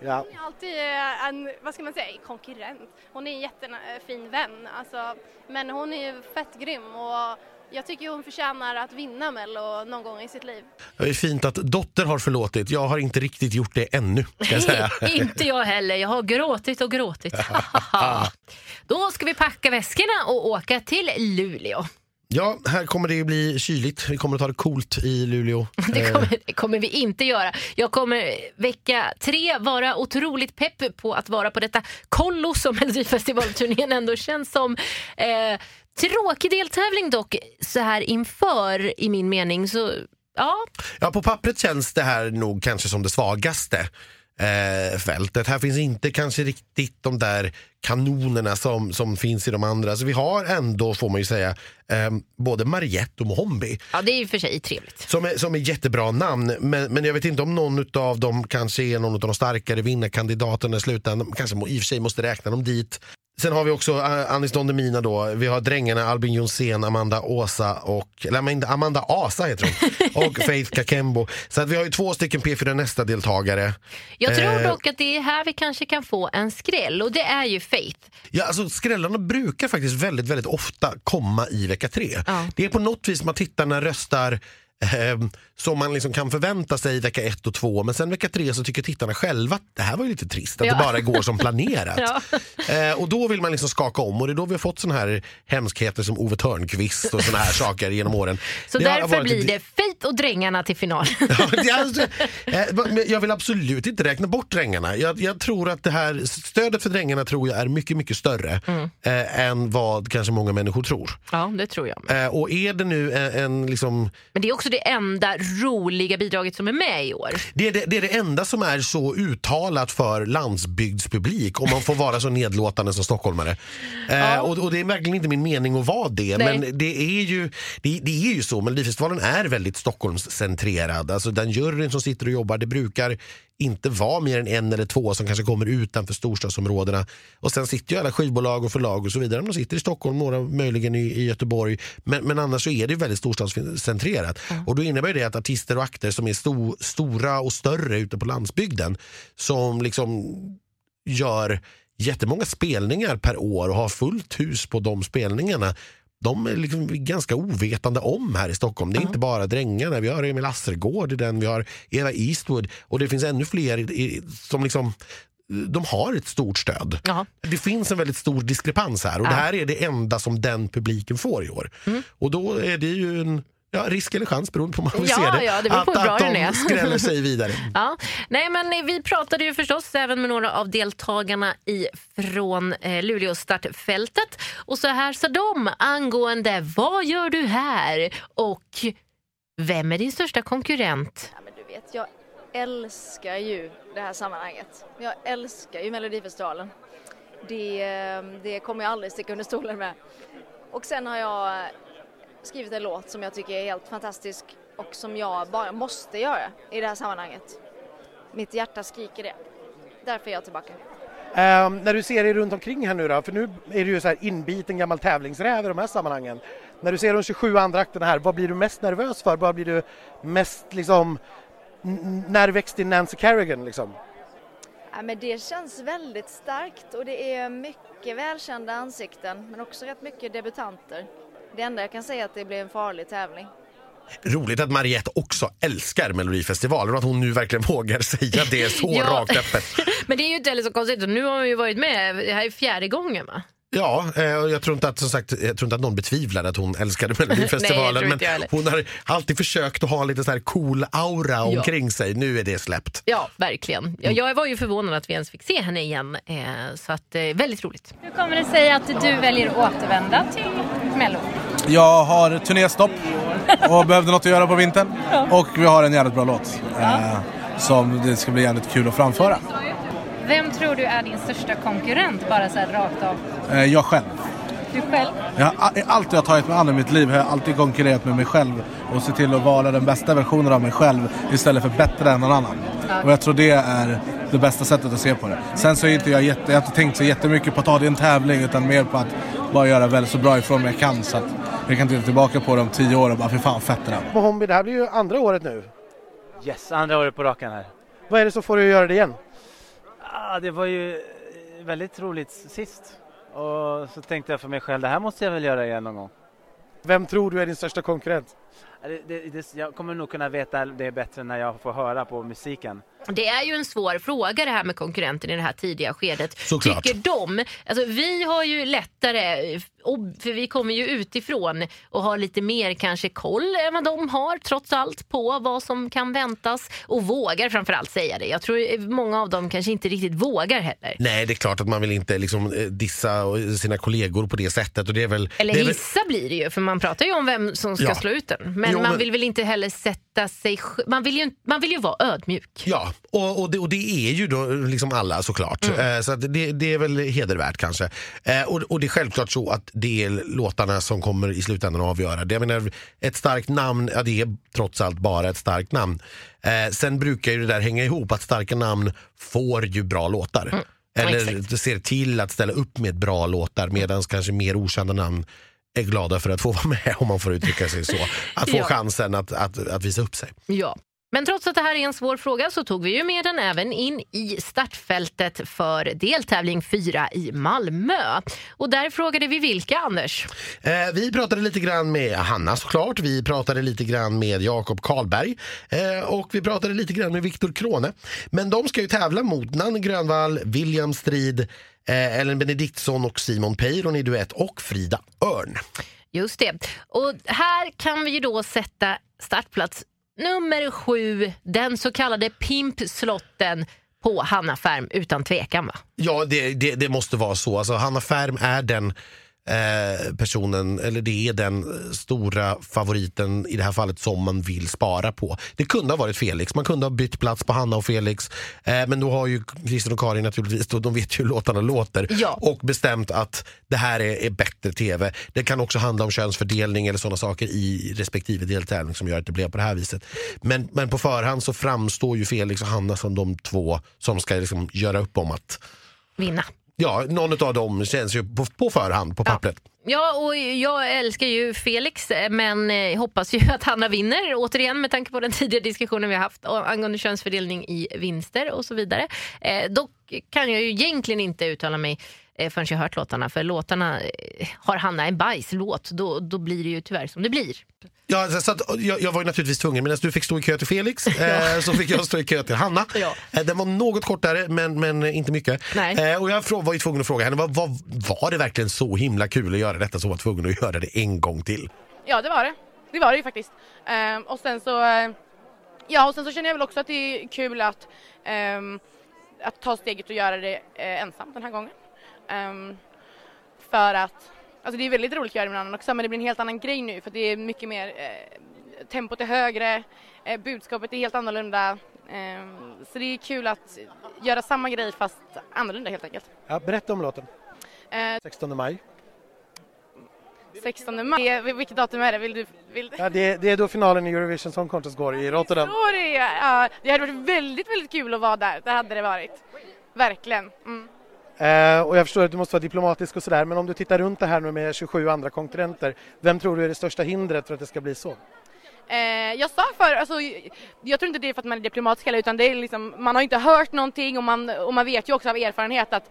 Ja. Hon är alltid eh, en, vad ska man säga, konkurrent. Hon är en jättefin vän, alltså, men hon är ju fett grym och jag tycker hon förtjänar att vinna Mello någon gång i sitt liv. Det är fint att Dotter har förlåtit. Jag har inte riktigt gjort det ännu. Ska jag säga. inte jag heller, jag har gråtit och gråtit. Då ska vi packa väskorna och åka till Luleå. Ja, här kommer det bli kyligt. Vi kommer att ta det coolt i Luleå. Det Eh, kommer, det kommer vi inte göra. Jag kommer vecka tre vara otroligt pepp på att vara på detta kollo som Melodifestivalturnén ändå känns som. Eh, tråkig deltävling dock så här inför i min mening. Så ja, Ja, på pappret känns det här nog kanske som det svagaste eh, fältet. Här finns inte kanske riktigt de där kanonerna som, som finns i de andra. Så vi har ändå, får man ju säga, eh, både Mariette och Mohombi. ja, det är ju för sig trevligt. Som är, som är jättebra namn, men, men jag vet inte om någon av dem kanske är någon av de starkare vinnarkandidaterna i slutändan. Kanske i och för sig måste räkna dem dit. Sen har vi också uh, Anis Don Demina då. Vi har drängarna Albin Jonsén, Amanda Åsa och, eller Amanda, Asa heter hon, och Faith Kakembo. Så att vi har ju två stycken P4 nästa deltagare. Jag tror Eh, dock att det är här vi kanske kan få en skräll och det är ju Faith. Ja, alltså skrällarna brukar faktiskt väldigt, väldigt ofta komma i vecka tre. Ja. Det är på något vis man tittarna röstar eh, som man liksom kan förvänta sig vecka ett och två. Men sen vecka tre så tycker tittarna själva att det här var ju lite trist, att Ja. det bara går som planerat. Ja. Eh, och då vill man liksom skaka om och det är då vi har fått såna här hemskheter som Ove Thörnqvist och såna här saker genom åren. Så Det därför varit blir det Faith och Drängarna till final. Alltså, eh, jag vill absolut inte räkna bort drängarna. Jag, jag tror att det här stödet för drängarna tror jag är mycket, mycket större Mm. eh, än vad kanske många människor tror. Ja, det tror jag. Eh, och är det nu en, en liksom, Men det är också det enda roliga bidraget som är med i år. det, är det, det är det enda som är så uttalat för landsbygdspublik om man får vara så nedlåtande som stockholmare. Eh, och, och det är verkligen inte min mening att vara det. Nej. Men det är ju, det, det är ju så, Melodifestivalen är väldigt Stockholmscentrerad. Alltså den juryn som sitter och jobbar, det brukar inte vara mer än en eller två som kanske kommer utanför storstadsområdena. Och sen sitter ju alla skivbolag och förlag och så vidare. De sitter i Stockholm, några möjligen i, i Göteborg. Men, men annars så är det väldigt storstadscentrerat. Och då innebär det att artister och akter som är sto, stora och större ute på landsbygden som liksom gör jättemånga spelningar per år och har fullt hus på de spelningarna de är liksom ganska ovetande om här i Stockholm. Det är inte bara Drängarna, vi har Emil Assergård i den, vi har Eva Eastwood och det finns ännu fler i, som liksom de har ett stort stöd. Det finns en väldigt stor diskrepans här och Ja. det här är det enda som den publiken får i år. Mm. Och då är det ju en ja, risk eller chans beroende på hur man Ja, se det. ja, det beror på att, hur bra att den de är. skräller sig vidare. Ja. Nej, men vi pratade ju förstås även med några av deltagarna i från eh, Luleå startfältet. Och så här sa de angående vad gör du här och vem är din största konkurrent? Ja, men du vet, jag älskar ju det här sammanhanget. Jag älskar ju Melodifestivalen. Det, eh, det kommer jag aldrig sticka under stolen med. Och sen har jag skrivit en låt som jag tycker är helt fantastisk och som jag bara måste göra i det här sammanhanget. Mitt hjärta skriker det. Därför är jag tillbaka. Ehm, när du ser dig runt omkring här nu då, för nu är du ju så här inbiten gammal tävlingsräv i de här sammanhangen. När du ser de 27 andra akterna här, vad blir du mest nervös för? Vad blir du mest liksom, när din Nancy Kerrigan liksom? Ja, men det känns väldigt starkt och det är mycket välkända ansikten men också rätt mycket debutanter. Det enda jag kan säga är att det blir en farlig tävling. Roligt att Mariette också älskar Melodifestivalen och att hon nu verkligen vågar säga det så Ja. rakt öppet. Men det är ju inte heller så konstigt. Nu har hon ju varit med, det här är fjärde gången va? Ja, eh, och jag tror inte att, som sagt, jag tror inte att någon betvivlar att hon älskade Melodifestivalen. men hon har alltid försökt att ha lite så här cool aura omkring sig. Nu är det släppt. Ja, verkligen. Jag, jag var ju förvånad att vi ens fick se henne igen. Eh, så att, eh, väldigt roligt. Hur kommer det sig att du väljer att återvända till Mello? Jag har turnéstopp och behövde något att göra på vintern. Och vi har en jävligt bra låt eh, som det ska bli jävligt kul att framföra. Vem tror du är din största konkurrent, bara så här rakt av? Eh, jag själv. Du själv? Jag har, allt jag har tagit mig an i mitt liv har jag alltid konkurrerat med mig själv och se till att vara den bästa versionen av mig själv istället för bättre än någon annan. Ja. Och jag tror det är det bästa sättet att se på det. Sen så är inte jag, jätte, jag har inte tänkt så jättemycket på att ha det i en tävling utan mer på att bara göra väl så bra ifrån mig jag kan så att jag kan titta tillbaka på det om tio år och bara fy fan fett det där. Mohombi, det här blir ju andra året nu. Yes, andra året på raken här. Vad är det som får dig att göra det igen? Ah, det var ju eh, väldigt roligt sist. Och så tänkte jag för mig själv, det här måste jag väl göra igen någon gång. Vem tror du är din största konkurrent? Det, det, det, jag kommer nog kunna veta det bättre när jag får höra på musiken. Det är ju en svår fråga det här med konkurrenten i det här tidiga skedet. Såklart. Tycker de, alltså vi har ju lättare, för vi kommer ju utifrån och har lite mer kanske koll än vad de har trots allt på vad som kan väntas och vågar framförallt säga det. Jag tror många av dem kanske inte riktigt vågar heller. Nej, det är klart att man vill inte liksom, eh, dissa sina kollegor på det sättet. Och det är väl, Eller det är väl, gissa blir det ju, för man pratar ju om vem som ska Ja. slå ut den. Men Jo, man men- vill väl inte heller sätta sig... Man vill ju, man vill ju vara ödmjuk. Ja, och, och, det, och det är ju då liksom alla såklart. Mm. Eh, så det, det är väl hedervärt kanske. Eh, och, och det är självklart så att det är låtarna som kommer i slutändan att avgöra. Det, jag menar, ett starkt namn, ja, det är trots allt bara ett starkt namn. Eh, sen brukar ju det där hänga ihop, att starka namn får ju bra låtar. Mm. Eller ser till att ställa upp med bra låtar medan kanske mer okända namn är glada för att få vara med om man får uttrycka sig så. Att få Ja. chansen att, att, att visa upp sig. Ja. Men trots att det här är en svår fråga så tog vi ju med den även in i startfältet för deltävling 4 i Malmö. Och där frågade vi vilka, Anders? Eh, vi pratade lite grann med Hanna såklart, vi pratade lite grann med Jakob Karlberg eh, och vi pratade lite grann med Viktor Krone. Men de ska ju tävla mot Nanne Grönvall, William Strid, eh, Ellen Benediktsson och Simon Peiron i duett och Frida Örn. Just det. Och här kan vi ju då sätta startplats nummer sju, den så kallade pimpslotten på Hanna Färm utan tvekan va? Ja, det, det, det måste vara så. Alltså, Hanna Färm är den eh, personen, eller det är den stora favoriten i det här fallet som man vill spara på. Det kunde ha varit Felix, man kunde ha bytt plats på Hanna och Felix. Eh, men då har ju Christian och Karin naturligtvis, då, de vet ju hur låtarna låter Ja. och bestämt att det här är, är bättre tv. Det kan också handla om könsfördelning eller sådana saker i respektive deltävling som gör att det blev på det här viset. Men, men på förhand så framstår ju Felix och Hanna som de två som ska liksom göra upp om att Vinna. Ja, någon av dem känns ju på, på förhand på pappret. Ja, och jag älskar ju Felix, men eh, hoppas ju att Hanna vinner. Återigen med tanke på den tidigare diskussionen vi har haft angående könsfördelning i vinster och så vidare. Eh, dock kan jag ju egentligen inte uttala mig förrän jag hört låtarna. För låtarna, eh, har Hanna en bajslåt, då, då blir det ju tyvärr som det blir. Ja, så att, jag, jag var ju naturligtvis tvungen, medan du fick stå i kö till Felix eh, så fick jag stå i kö till Hanna. Eh, den var något kortare men, men inte mycket. Eh, och jag var ju tvungen att fråga henne, vad, vad, var det verkligen så himla kul att göra detta så var tvungen att göra det en gång till? Ja, det var det. Det var det ju faktiskt. Ehm, och sen så, eh, ja, och sen så känner jag väl också att det är kul att, ehm, att ta steget och göra det eh, ensam den här gången. Ehm, för att, alltså det är väldigt roligt att göra det med någon annan också, men det blir en helt annan grej nu för det är mycket mer, eh, tempot är högre, eh, budskapet är helt annorlunda. Ehm, så det är kul att göra samma grej fast annorlunda helt enkelt. Ja, berätta om låten. Eh, 16 maj. 16 maj, Eh, vilket datum är det? Vill du? Vill? Ja, det, det är då finalen i Eurovision Song Contest går i Rotterdam. Det, ja, det hade varit väldigt, väldigt kul att vara där. Det hade det varit. Verkligen. Mm. Eh, och jag förstår att du måste vara diplomatisk och sådär, men om du tittar runt det här nu med 27 andra konkurrenter, vem tror du är det största hindret för att det ska bli så? Eh, jag sa för, alltså, jag tror inte det är för att man är diplomatisk heller, utan det är liksom, man har inte hört någonting och man, och man vet ju också av erfarenhet att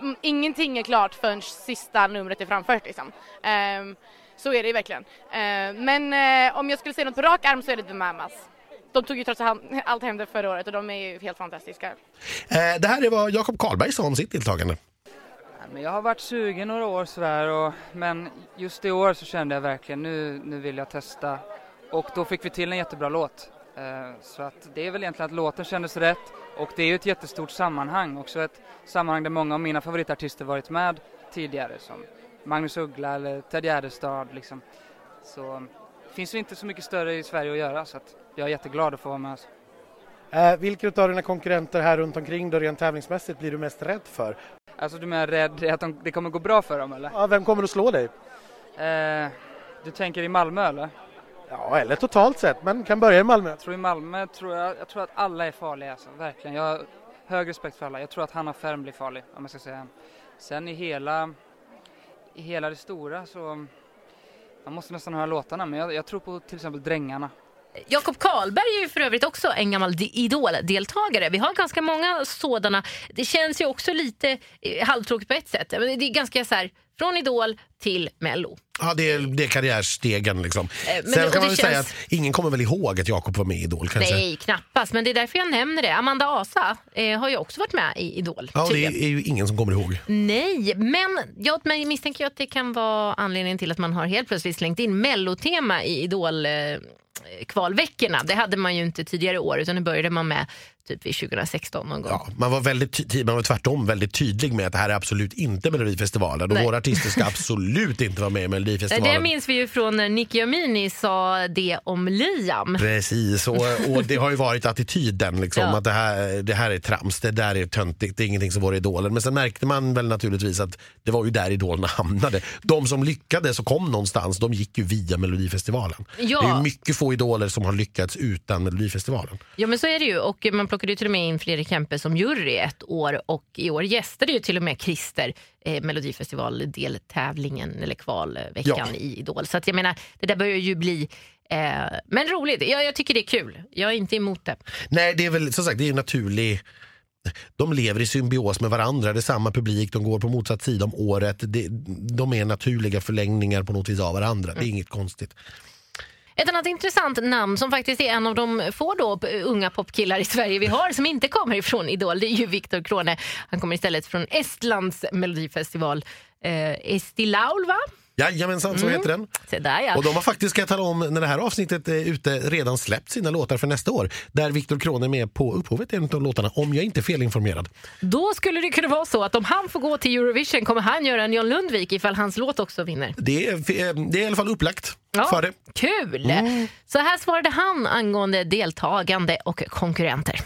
mm, ingenting är klart förrän sista numret är framfört. Liksom. Eh, så är det ju verkligen. Ehm, men eh, om jag skulle säga något på rak arm så är det The Mamas. De tog ju trots allt hem det förra året och de är ju helt fantastiska. Eh, det här är vad Jakob Karlberg sa om sitt deltagande. Jag har varit sugen några år sådär och, men just i år så kände jag verkligen nu, nu vill jag testa och då fick vi till en jättebra låt. Eh, så att det är väl egentligen att låten kändes rätt och det är ju ett jättestort sammanhang också ett sammanhang där många av mina favoritartister varit med tidigare som Magnus Uggla eller Ted Gärdestad liksom. Så det finns ju inte så mycket större i Sverige att göra så att jag är jätteglad att få vara med. Eh, vilka av dina konkurrenter här runt omkring då rent tävlingsmässigt blir du mest rädd för? Alltså du menar rädd att de, det kommer gå bra för dem eller? Ja, vem kommer att slå dig? Eh, du tänker i Malmö eller? Ja, eller totalt sett, men kan börja i Malmö. Jag tror i Malmö tror jag, jag tror att alla är farliga alltså, verkligen. Jag har hög respekt för alla. Jag tror att Hanna Färm blir farlig om jag ska säga. Sen i hela, i hela det stora så, man måste nästan höra låtarna men jag, jag tror på till exempel Drängarna. Jakob Karlberg är ju för övrigt också en gammal Idol-deltagare. Vi har ganska många sådana. Det känns ju också lite eh, halvtråkigt på ett sätt. Men Det är ganska så här, från Idol till Mello. Ja, det är, det är karriärstegen liksom. Eh, men Sen det- kan man väl säga känns- att ingen kommer väl ihåg att Jakob var med i Idol kanske? Nej, knappast. Men det är därför jag nämner det. Amanda Asa eh, har ju också varit med i Idol. Ja, det är ju ingen som kommer ihåg. Nej, men jag men misstänker att det kan vara anledningen till att man har helt plötsligt slängt in mellotema i Idol eh, kvalveckorna. Det hade man ju inte tidigare år utan det började man med typ vid 2016 någon gång. Ja, man var väldigt man var tvärtom väldigt tydlig med att det här är absolut inte Melodifestivalen och Nej. våra artister ska absolut inte vara med i Melodifestivalen. Det minns vi ju från när Nicky Amini sa det om Liam. Precis, och, och det har ju varit attityden liksom, Ja. att det här, det här är trams, det där är töntigt, det är ingenting som våra idoler. Men sen märkte man väl naturligtvis att det var ju där idolerna hamnade. De som lyckades och kom någonstans, de gick ju via Melodifestivalen. Ja. Det är ju mycket få idoler som har lyckats utan Melodifestivalen. Ja men så är det ju och man plockade ju till och med in Fredrik Kempe som jury ett år och i år gästade ju till och med Christer eh, Melodifestival-deltävlingen eller kvalveckan Ja. i Idol. Så att jag menar, det där börjar ju bli eh, men roligt. Jag, jag tycker det är kul. Jag är inte emot det. Nej, det är väl som sagt det är ju naturlig de lever i symbios med varandra, det är samma publik, de går på motsatt sida om året. Det, de är naturliga förlängningar på något vis av varandra, det är inget konstigt. Ett annat intressant namn som faktiskt är en av de få då, eh, unga popkillar i Sverige vi har som inte kommer ifrån Idol, det är ju Viktor Krone. Han kommer istället från Estlands melodifestival. Eh, Estilaul va? Jajamensan, så Mm. heter den. Se där ja. Och de har faktiskt, ska jag tala om, när det här avsnittet är ute, redan släppt sina låtar för nästa år. Där Viktor Krone är med på upphovet till en av låtarna, om jag inte är felinformerad. Då skulle det kunna vara så att om han får gå till Eurovision kommer han göra en John Lundvik ifall hans låt också vinner. Det är, eh, det är i alla fall upplagt Ja, för det. Kul! Mm. Så här svarade han angående deltagande och konkurrenter.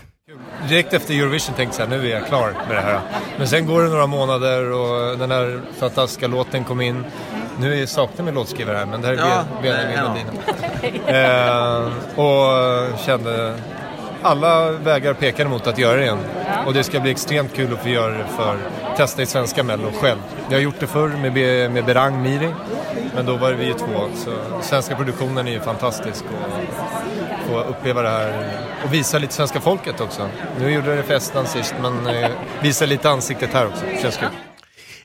Direkt efter Eurovision tänkte jag så nu är jag klar med det här. Men sen går det några månader och den här fantastiska låten kom in. Nu är saknar min låtskrivare här, men det här är Ja, Ben- Benjamin ja. Lundin. Eh, och kände alla vägar pekade mot att göra det igen. Och det ska bli extremt kul att få göra det för testa i svenska Mello själv. Jag har gjort det förr med, Be- med Berang Miri, men då var det vi ju två. Så svenska produktionen är ju fantastisk och få uppleva det här och visa lite svenska folket också. Nu gjorde jag det för Estland sist, men eh, visa lite ansiktet här också. Känns kul.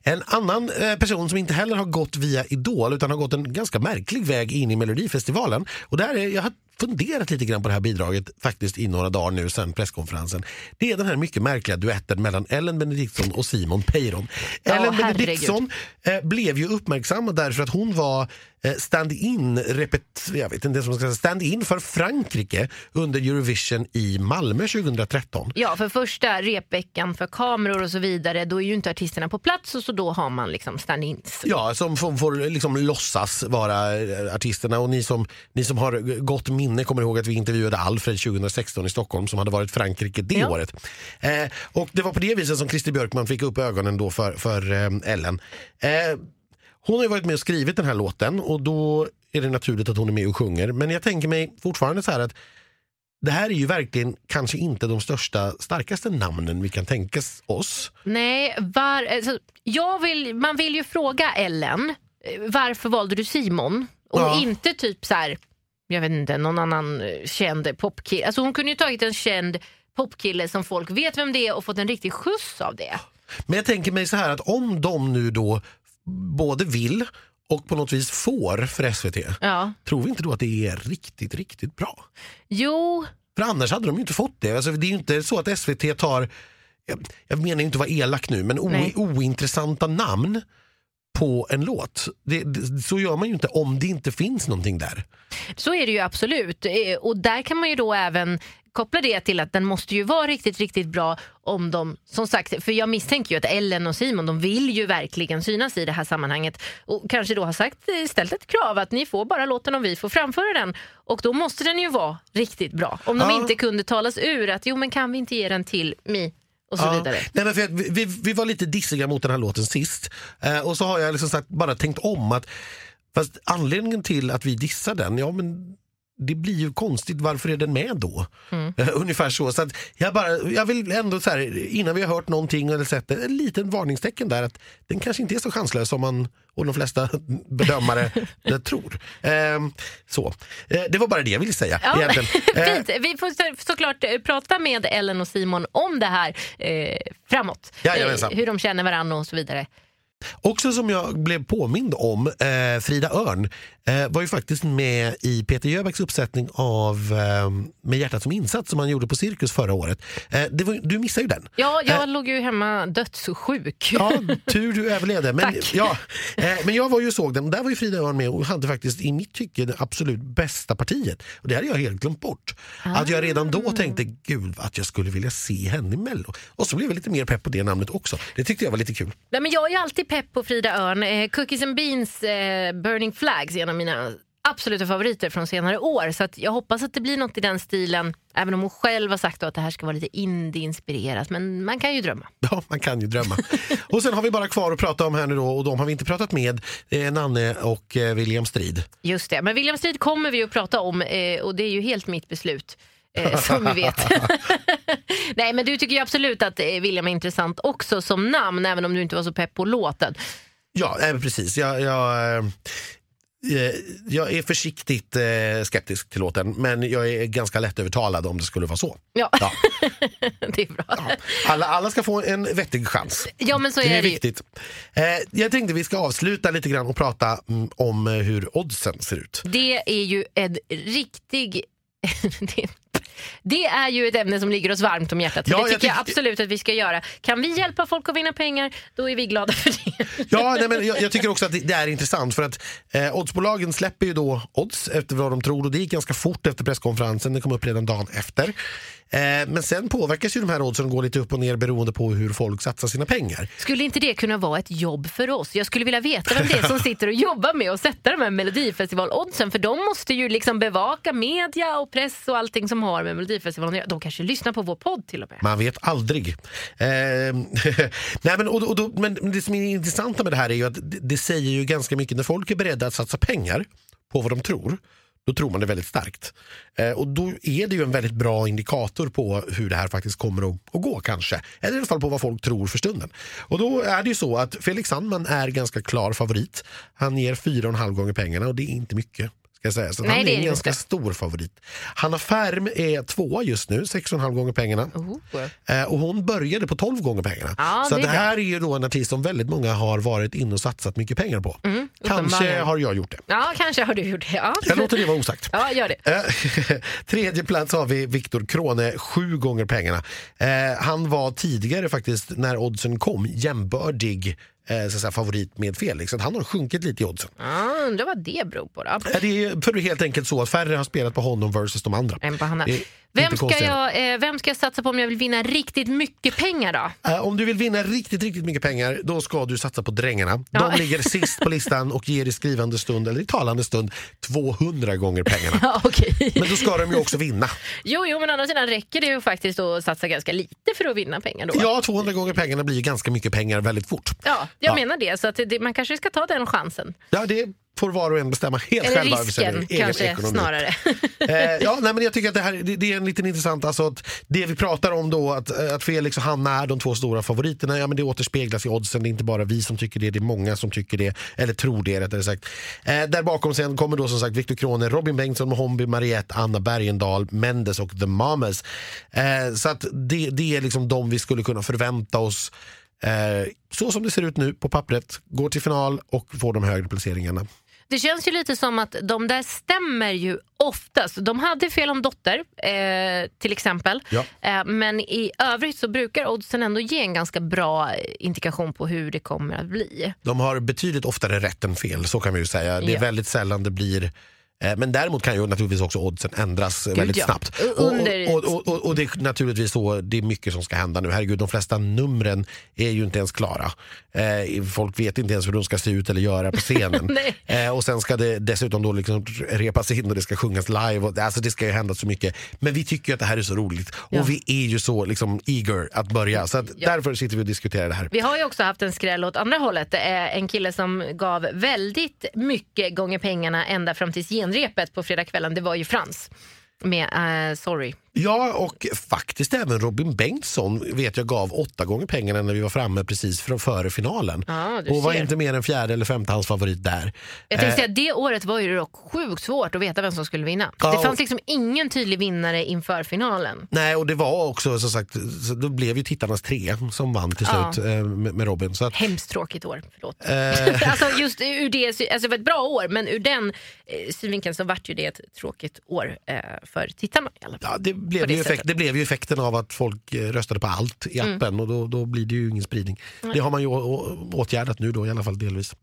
En annan eh, person som inte heller har gått via Idol utan har gått en ganska märklig väg in i Melodifestivalen. Och där är, jag har funderat lite grann på det här bidraget faktiskt i några dagar nu sen presskonferensen. Det är den här mycket märkliga duetten mellan Ellen Benediktsson och Simon Peyron. Ja, Ellen herregud. Benediktsson eh, blev ju uppmärksammad därför att hon var eh, stand-in repet, jag vet inte vad man ska säga, stand-in för Frankrike under Eurovision i Malmö 2013. Ja, för första repveckan för kameror och så vidare, då är ju inte artisterna på plats och så då har man liksom stand-ins. Ja, som får, får liksom låtsas vara eh, artisterna och ni som, ni som har gott minne kommer ihåg att vi intervjuade Alfred 2016 i Stockholm som hade varit Frankrike det Ja. året. Eh, och det var på det viset som Christer Björkman fick upp ögonen då för, för eh, Ellen. Eh, hon har ju varit med och skrivit den här låten och då är det naturligt att hon är med och sjunger. Men jag tänker mig fortfarande så här att det här är ju verkligen kanske inte de största, starkaste namnen vi kan tänka oss. Nej, var, alltså, jag vill, man vill ju fråga Ellen, eh, varför valde du Simon? Och Ja. inte typ så här, jag vet inte, någon annan eh, känd popkille. Alltså hon kunde ju tagit en känd popkille som folk vet vem det är och fått en riktig skjuts av det. Men jag tänker mig så här att om de nu då både vill och på något vis får för SVT, Ja. tror vi inte då att det är riktigt, riktigt bra? Jo, För annars hade de ju inte fått det. Alltså, det är ju inte så att SVT tar, jag, jag menar inte att vara elak nu, men o, ointressanta namn på en låt. Det, det, så gör man ju inte om det inte finns någonting där. Så är det ju absolut. Eh, Och där kan man ju då även koppla det till att den måste ju vara riktigt, riktigt bra om de, som sagt, för jag misstänker ju att Ellen och Simon, de vill ju verkligen synas i det här sammanhanget och kanske då har sagt, eh, ställt ett krav att ni får bara låten om vi får framföra den och då måste den ju vara riktigt bra. Om de Ja. inte kunde talas ur att jo men kan vi inte ge den till Mi och så Ja. vidare. Nej, men för vi, vi var lite dissiga mot den här låten sist. Eh, och så har jag liksom sagt, bara tänkt om att fast anledningen till att vi dissar den, ja men det blir ju konstigt, varför är den med då? Mm. Eh, ungefär så. så jag, bara, jag vill ändå så här, innan vi har hört någonting eller sett det, en liten varningstecken där att den kanske inte är så chanslös som man och de flesta bedömare eh, tror. Eh, så. Eh, det var bara det jag ville säga. Ja, egentligen. Eh, fint. Vi får så, såklart eh, prata med Ellen och Simon om det här eh, framåt. Jajamensan. Eh, hur de känner varandra och så vidare. Också som jag blev påmind om, eh, Frida Örn eh, var ju faktiskt med i Peter Jöbacks uppsättning av eh, Med hjärtat som insats som han gjorde på Cirkus förra året. Eh, var, du missade ju den. Ja, jag Eh, låg ju hemma dödssjuk. Ja, tur du överlevde. Men, Tack. ja, eh, men jag var ju såg den, där var ju Frida Örn med och hade faktiskt i mitt tycke det absolut bästa partiet. Och det hade jag helt glömt bort. Att jag redan då tänkte, gud att jag skulle vilja se henne i Mello. Och så blev jag lite mer pepp på det namnet också. Det tyckte jag var lite kul. Nej, men jag är alltid pepp på Frida Örn. Eh, Cookies and Beans Burning Flags en av mina absoluta favoriter från senare år. Så jag hoppas att det blir något i den stilen. Även om hon själv har sagt att det här ska vara lite indie-inspirerat. Men man kan ju drömma. Ja, man kan ju drömma. och sen har vi bara kvar att prata om här nu då och de har vi inte pratat med. Eh, Nanne och eh, William Strid. Just det. Men William Strid kommer vi att prata om eh, och det är ju helt mitt beslut. Eh, som vi vet. Nej men du tycker ju absolut att eh, William är intressant också som namn även om du inte var så pepp på låten. Ja, eh, precis. Jag, jag, eh, jag är försiktigt eh, skeptisk till låten men jag är ganska lätt övertalad om det skulle vara så. Ja, Ja. det är bra. Alla, alla ska få en vettig chans. Ja men så det är är det ju. viktigt. Eh, jag tänkte vi ska avsluta lite grann och prata mm, om eh, hur oddsen ser ut. Det är ju en riktig... det, det är ju ett ämne som ligger oss varmt om hjärtat. Ja, det jag tycker jag tycker- absolut att vi ska göra. Kan vi hjälpa folk att vinna pengar, då är vi glada för det. Ja, nej, men jag, jag tycker också att det, det är intressant för att eh, oddsbolagen släpper ju då odds efter vad de tror och det gick ganska fort efter presskonferensen. Det kom upp redan dagen efter. Eh, men sen påverkas ju de här oddsen och går lite upp och ner beroende på hur folk satsar sina pengar. Skulle inte det kunna vara ett jobb för oss? Jag skulle vilja veta vem det är som sitter och jobbar med att sätta de här Melodifestival-oddsen. För de måste ju liksom bevaka media och press och allting som har med Melodifestivalen. De kanske lyssnar på vår podd till och med. Man vet aldrig. Eh, nej, men, och, och då, men det som är intressanta med det här är ju att det, det säger ju ganska mycket när folk är beredda att satsa pengar på vad de tror. Då tror man det väldigt starkt. Eh, och då är det ju en väldigt bra indikator på hur det här faktiskt kommer att, att gå kanske. Eller i alla fall på vad folk tror för stunden. Och då är det ju så att Felix Sandman är ganska klar favorit. Han ger fyra och en halv gånger pengarna och det är inte mycket. Ska jag säga. Så Nej, han det är är en ganska inte. stor favorit. Hanna Färm är tvåa just nu, 6,5 gånger pengarna. Eh, och hon började på 12 gånger pengarna. Ja, så det det, är här är ju då en artist som väldigt många har varit inne och satsat mycket pengar på. Mm, Kanske har jag gjort det. Ja, kanske har du gjort det. Ja. Jag låter det vara osagt. Ja, gör det. Eh, Tredje plats har vi Viktor Krone, sju gånger pengarna. Eh, han var tidigare faktiskt, när oddsen kom, jämbördig eh, så säga, favorit med Felix. Så att han har sjunkit lite i oddsen. Ja, undrar vad det beror på då. Det är för helt enkelt så att färre har spelat på honom versus de andra. Än på Hanna. Det Vem ska, jag, eh, vem ska jag satsa på om jag vill vinna riktigt mycket pengar då? Eh, Om du vill vinna riktigt, riktigt mycket pengar, då ska du satsa på Drängarna. Ja. De ligger sist på listan och ger i skrivande stund, eller i talande stund, 200 gånger pengarna. Ja, okej. Men då ska de ju också vinna. Jo, jo, men å andra sidan räcker det ju faktiskt att satsa ganska lite för att vinna pengar då. Ja, 200 gånger pengarna blir ju ganska mycket pengar väldigt fort. Ja, jag Ja. menar det. Så att det, man kanske ska ta den chansen. Ja, det får var och en bestämma helt Eller själva. risken egen kanske ekonomi. snarare. Eh, ja, nej, men jag tycker att det här det, det är en liten intressant, alltså att det vi pratar om då, att, eh, att Felix och Hanna är de två stora favoriterna, ja men det återspeglas i oddsen, det är inte bara vi som tycker det, det är många som tycker det, eller tror det rättare sagt. Eh, där bakom sen kommer då som sagt Viktor Krone, Robin Bengtsson, Mohombi, Mariette, Anna Bergendahl, Mendes och The Mamas. Eh, så att det, det är liksom de vi skulle kunna förvänta oss Eh, så som det ser ut nu på pappret, går till final och får de högre placeringarna. Det känns ju lite som att de där stämmer ju oftast. De hade fel om Dotter eh, till exempel. Ja. Eh, men i övrigt så brukar oddsen ändå ge en ganska bra eh, indikation på hur det kommer att bli. De har betydligt oftare rätt än fel, så kan vi ju säga. Det är Ja. väldigt sällan det blir men däremot kan ju naturligtvis också oddsen ändras eh, Gud, väldigt ja. snabbt. Under- och, och, och, och det är naturligtvis så, det är mycket som ska hända nu. Herregud, de flesta numren är ju inte ens klara. Eh, folk vet inte ens hur de ska se ut eller göra på scenen. Eh, och sen ska det dessutom då liksom repas in och det ska sjungas live. Och, alltså det ska ju hända så mycket. Men vi tycker ju att det här är så roligt. Ja. Och vi är ju så liksom eager att börja. Så att därför sitter vi och diskuterar det här. Vi har ju också haft en skräll åt andra hållet. En kille som gav väldigt mycket gånger pengarna ända fram till genrepet på fredagskvällen. Det var ju Frans med uh, Sorry. Ja, och faktiskt även Robin Bengtsson vet jag gav åtta gånger pengarna när vi var framme precis från före finalen. Du och var ser. inte mer än fjärde eller femte hans favorit där. Jag tänkte Eh, säga, det året var ju dock sjukt svårt att veta vem som skulle vinna. Ja, det fanns liksom ingen tydlig vinnare inför finalen. Nej, och det var också som sagt, så då blev ju tittarnas tre som vann till Ja. slut eh, med, med Robin. Så att, Hemskt tråkigt år, förlåt. Eh. alltså just ur det, alltså det var ett bra år men ur den eh, synvinkeln så vart ju det ett tråkigt år eh, för tittarna i alla fall. ja, det, blev det effekt, det blev ju effekten av att folk eh, röstade på allt i Mm. appen och då, då blir det ju ingen spridning. Nej. Det har man ju åtgärdat nu då i alla fall delvis.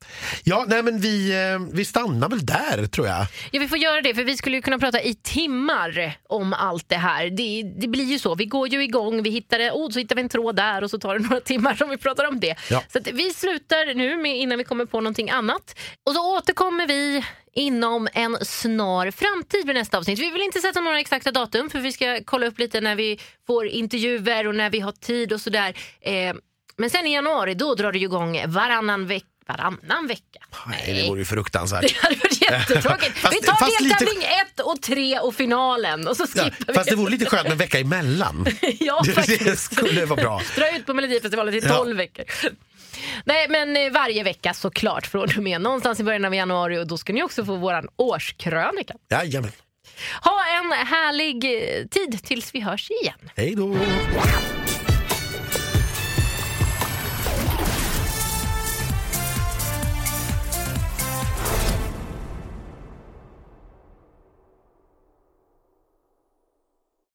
Ja, nej men vi, eh, vi stannar väl där tror jag. Ja, vi får göra det för vi skulle ju kunna prata i timmar om allt det här. Det, det blir ju så. Vi går ju igång, vi hittar, oh, så hittar vi en tråd där och så tar det några timmar som vi pratar om det. Ja. Så vi slutar nu med, innan vi kommer på någonting annat. Och så återkommer vi inom en snar framtid med nästa avsnitt. Vi vill inte sätta några exakta datum för vi ska kolla upp lite när vi får intervjuer och när vi har tid och sådär. Eh, men sen i januari då drar det igång varannan vecka. Varannan vecka? Nej, det vore ju fruktansvärt. Det hade varit jättetråkigt. Fast- vi tar fast lite- deltävling ett och tre och finalen och så Ja, skippar vi. fast det vore lite skönt med en vecka emellan. ja, det, det faktiskt. skulle vara bra. Dra ut på Melodifestivalen till Ja. 12 veckor. Nej men eh, varje vecka såklart från och med någonstans i början av januari och då ska ni också få våran årskrönika. Jajamän. Ha en härlig eh, tid tills vi hörs igen. Hej då.